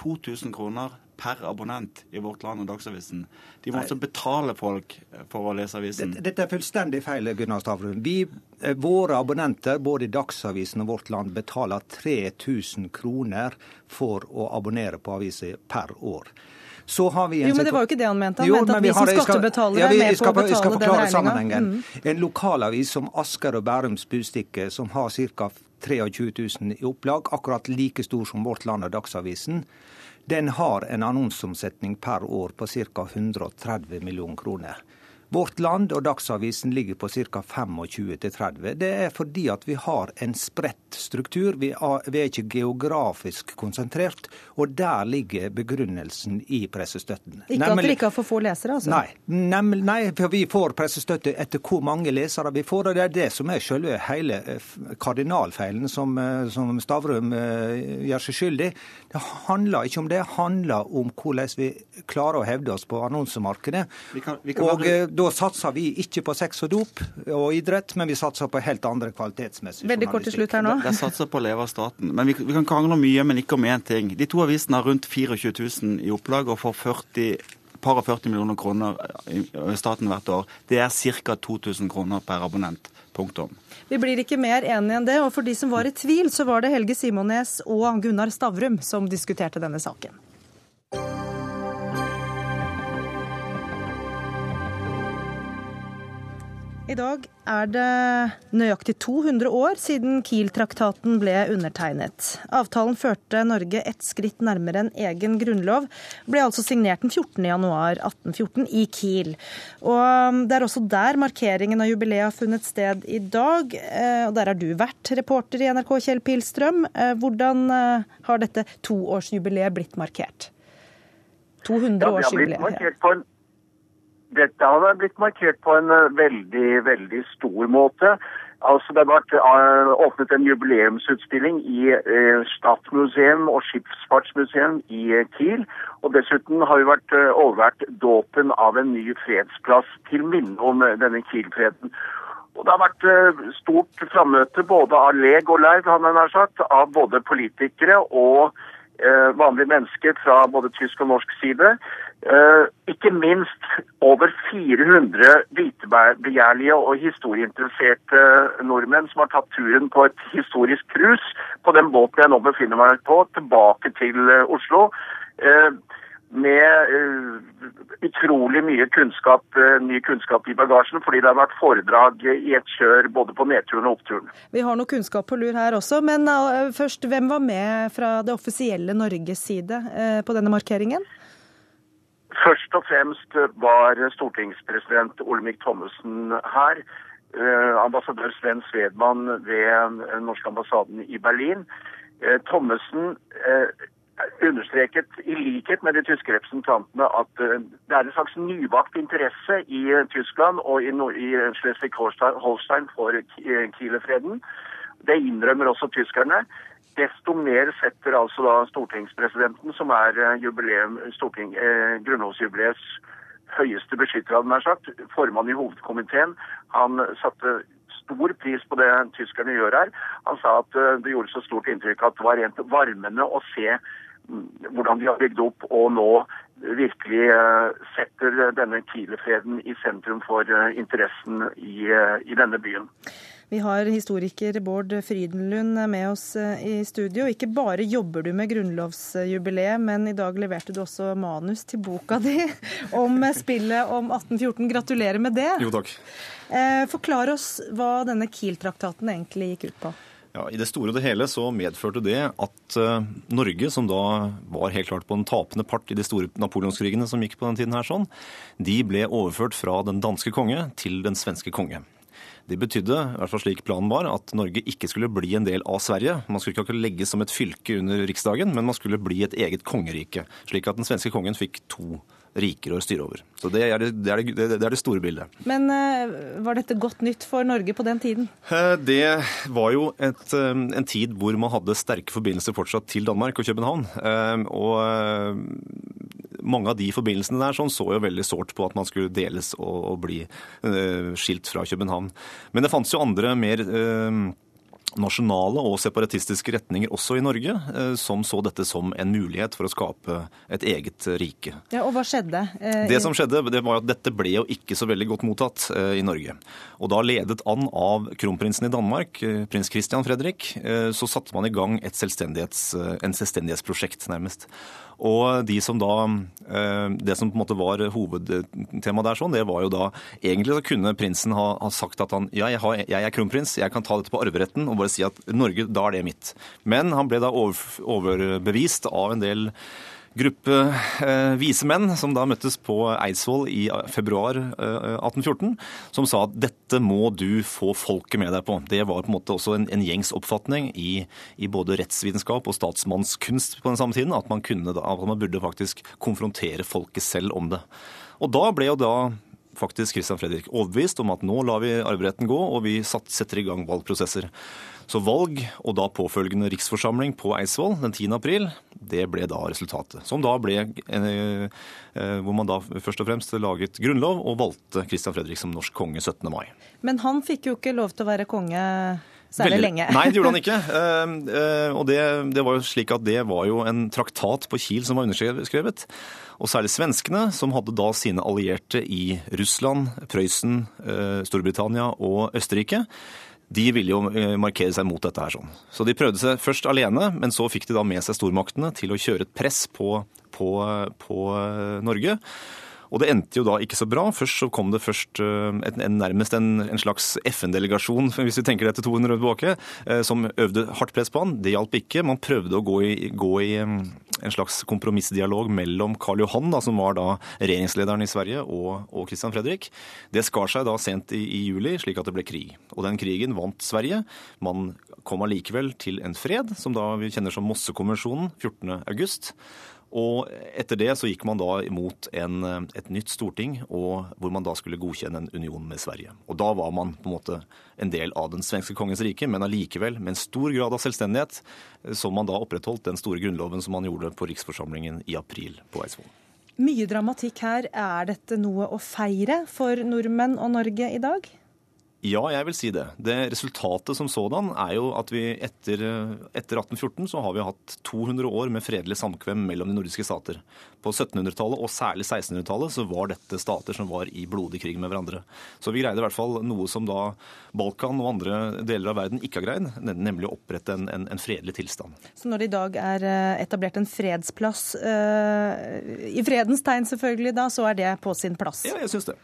2000 kroner per abonnent i Vårt Land og Dagsavisen. De må altså betale folk for å lese avisen. Dette, dette er fullstendig feil, Gunnar Stavrum. Vi, eh, våre abonnenter både i Dagsavisen og Vårt Land betaler 3000 kroner for å abonnere på aviser per år. Så har vi en jo, men Det var jo ikke det han mente. Han jo, mente at vi som skattebetalere ja, er med på å betale den regninga. Mm. En lokalavis som Asker og Bærums Budstikke, som har ca. 23 000 i opplag, akkurat like stor som Vårt Land og Dagsavisen, den har en annonseomsetning per år på ca. 130 millioner kroner. Vårt Land og Dagsavisen ligger på ca. 25-30. Det er fordi at vi har en spredt struktur. Vi er, ikke geografisk konsentrert. Og der ligger begrunnelsen i pressestøtten. Ikke nemlig, at dere ikke har for få lesere, altså? Nei, nemlig, nei, for vi får pressestøtte etter hvor mange lesere vi får. Og det er det som er selve hele eh, kardinalfeilen som, eh, som Stavrum uh, gjør seg skyldig Det handler ikke om det, det handler om hvordan vi klarer å hevde oss på annonsemarkedet. Vi kan, vi kan og. Da satser vi ikke på sex og dop og idrett, men vi satser på helt andre kvalitetsmessige Veldig kort til slutt her nå. De satser på å leve av staten. Men vi, vi kan krangle mye, men ikke om én ting. De to avisene har rundt 24 000 i opplag og får 40 par og 40 millioner kroner i staten hvert år. Det er ca. 2000 kroner per abonnent. Punktum. Vi blir ikke mer enige enn det. Og for de som var i tvil, så var det Helge Simones og Gunnar Stavrum som diskuterte denne saken. I dag er det nøyaktig 200 år siden Kiel-traktaten ble undertegnet. Avtalen førte Norge ett skritt nærmere en egen grunnlov. Ble altså signert den 14.1.1814 i Kiel. Og Det er også der markeringen av jubileet har funnet sted i dag. Eh, og Der har du vært reporter i NRK, Kjell Pilstrøm. Eh, hvordan eh, har dette toårsjubileet blitt markert? 200-årsjubileet. Ja, dette har blitt markert på en eh, veldig, veldig stor måte. Altså, det har uh, åpnet en jubileumsutstilling i uh, Stadmuseum og Skipsfartsmuseum i uh, Kiel. Og dessuten har vi vært overvært dåpen av en ny fredsplass til minne om denne Kiel-freden. Og Det har vært stort frammøte både av leg og leiv, har sagt, av både politikere og vanlige mennesker fra både tysk og norsk side. Uh, ikke minst over 400 vitebegjærlige og historieinteresserte nordmenn som har tatt turen på et historisk cruise på den båten jeg nå befinner meg på, tilbake til uh, Oslo. Uh, med utrolig mye kunnskap, ny kunnskap i bagasjen, fordi det har vært foredrag i et kjør både på nedturen og oppturen. Vi har noe kunnskap på lur her også, men først, hvem var med fra det offisielle Norges side på denne markeringen? Først og fremst var stortingspresident Olemic Thommessen her. Eh, ambassadør Sven Svedman ved den norske ambassaden i Berlin. Eh, Thommessen eh, understreket i likhet med de tyske representantene at eh, det er en slags nybakt interesse i eh, Tyskland og i, Schleswig-Holstein for Ki- Kielefreden. Det innrømmer også tyskerne. Desto mer setter altså da stortingspresidenten, som er eh, jubileum, storting, eh, grunnlovsjubileets høyeste beskytter, hadde nær sagt, formann i hovedkomiteen, han satte stor pris på det tyskerne gjør her. Han sa at eh, det gjorde så stort inntrykk at det var rent varmende å se mm, hvordan de har bygd opp og nå virkelig eh, setter denne Kielefreden i sentrum for interessen i, i denne byen. Vi har historiker Bård Frydenlund med oss eh, i studio. Ikke bare jobber du med grunnlovsjubileet, men i dag leverte du også manus til boka di om spillet om 1814. Gratulerer med det. Jo, takk. Eh, Forklar oss hva denne Kiel-traktaten egentlig gikk ut på. Ja, I det store og det hele så medførte det at eh, Norge, som da var helt klart på en tapende part i de store napoleonskrigene som gikk på den tiden her, sånn, de ble overført fra den danske konge til den svenske konge. Det betydde, i hvert fall slik planen var, at Norge ikke skulle bli en del av Sverige. Man skulle ikke legges som et fylke under Riksdagen, men man skulle bli et eget kongerike. Slik at den svenske kongen fikk to riker å styre over. Så det er det, det, er det, det, er det store bildet. Men eh, var dette godt nytt for Norge på den tiden? Eh, Det var jo et, eh, en tid hvor man hadde sterke forbindelser fortsatt til Danmark og København. Og mange av de forbindelsene der sånn så jo veldig sårt på at man skulle deles og, og bli eh, skilt fra København. Men det fantes jo andre mer eh, nasjonale og separatistiske retninger også i Norge, eh, som så dette som en mulighet for å skape et eget rike. Ja, Og hva skjedde? Det som skjedde, det var at dette ble jo ikke så veldig godt mottatt i Norge. Og da ledet an av kronprinsen i Danmark, prins Christian Fredrik, så satte man i gang et selvstendighets, en selvstendighetsprosjekt, nærmest. Og de som da, eh, Det som på en måte var hovedtemaet der, sånn, det var jo da Egentlig så kunne prinsen ha, ha sagt at han ja, jeg, har, jeg er kronprins, jeg kan ta dette på arveretten og bare si at Norge, da er det mitt. Men han ble da over, overbevist av en del gruppe eh, vise menn som da møttes på Eidsvoll i februar eh, 1814, som sa at dette må du få folket med deg på. Det var på en måte også en, en gjengs oppfatning i, i både rettsvitenskap og statsmannskunst på den samme tiden, at man, kunne, at man burde faktisk konfrontere folket selv om det. Og da ble jo da faktisk Christian Fredrik overbevist om at nå lar vi arveretten gå, og vi satt, setter i gang valgprosesser. Så valg, og da påfølgende riksforsamling på Eidsvoll den 10. april, det ble da resultatet. Som da ble eh, eh, Hvor man da først og fremst laget grunnlov og valgte Christian Fredrik som norsk konge 17. mai. Men han fikk jo ikke lov til å være konge særlig Veldig- lenge. Nei, det gjorde han ikke. Eh, og det, det var jo slik at det var jo en traktat på Kiel som var underskrevet. Og særlig svenskene, som hadde da sine allierte i Russland, Prøysen, Storbritannia og Østerrike. De ville jo eh, markere seg mot dette her sånn. Så de prøvde seg først alene, men så fikk de da med seg stormaktene til å kjøre et press på, på, på eh, Norge. Og det endte jo da ikke så bra. Først så kom det først et, en, nærmest en, en slags FN-delegasjon, hvis vi tenker dette 200 år tilbake, eh, som øvde hardt press på han. Det hjalp ikke. Man prøvde å gå i, gå i eh, en slags kompromissdialog mellom Karl Johan, da, som var da regjeringslederen i Sverige, og, og Christian Fredrik. Det skar seg da sent i, i juli, slik at det ble krig. Og den krigen vant Sverige. Man kom allikevel til en fred, som da vi kjenner som Mossekonvensjonen, 14. Og etter det så gikk man da imot en, et nytt storting, hvor man da skulle godkjenne en union med Sverige. Og da var man på en måte en del av den svenske kongens rike, men allikevel med en stor grad av selvstendighet, som man da opprettholdt den store grunnloven som man gjorde på riksforsamlingen i april på Eidsvoll. Mye dramatikk her. Er dette noe å feire for nordmenn og Norge i dag? Ja, jeg vil si det. Det Resultatet som sådan er jo at vi etter, etter 1814 så har vi hatt 200 år med fredelig samkvem mellom de nordiske stater. På 1700-tallet og særlig 1600-tallet så var dette stater som var i blodig krig med hverandre. Så vi greide i hvert fall noe som da Balkan og andre deler av verden ikke har greid, nemlig å opprette en, en, en fredelig tilstand. Så når det i dag er eh, etablert en fredsplass, øh, i fredens tegn selvfølgelig, da, så er det på sin plass? Ja, jeg syns det.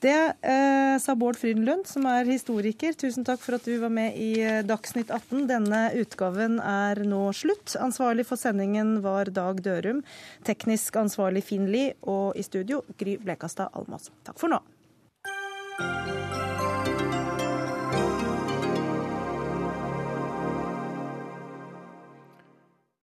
Det eh, sa Bård Frydenlund, som er historiker. Tusen takk for at du var med i eh, Dagsnytt 18. Denne utgaven er nå slutt. Ansvarlig for sendingen var Dag Dørum. Teknisk ansvarlig Finn Lie. Og i studio Gry Blekastad Almås. Takk for nå.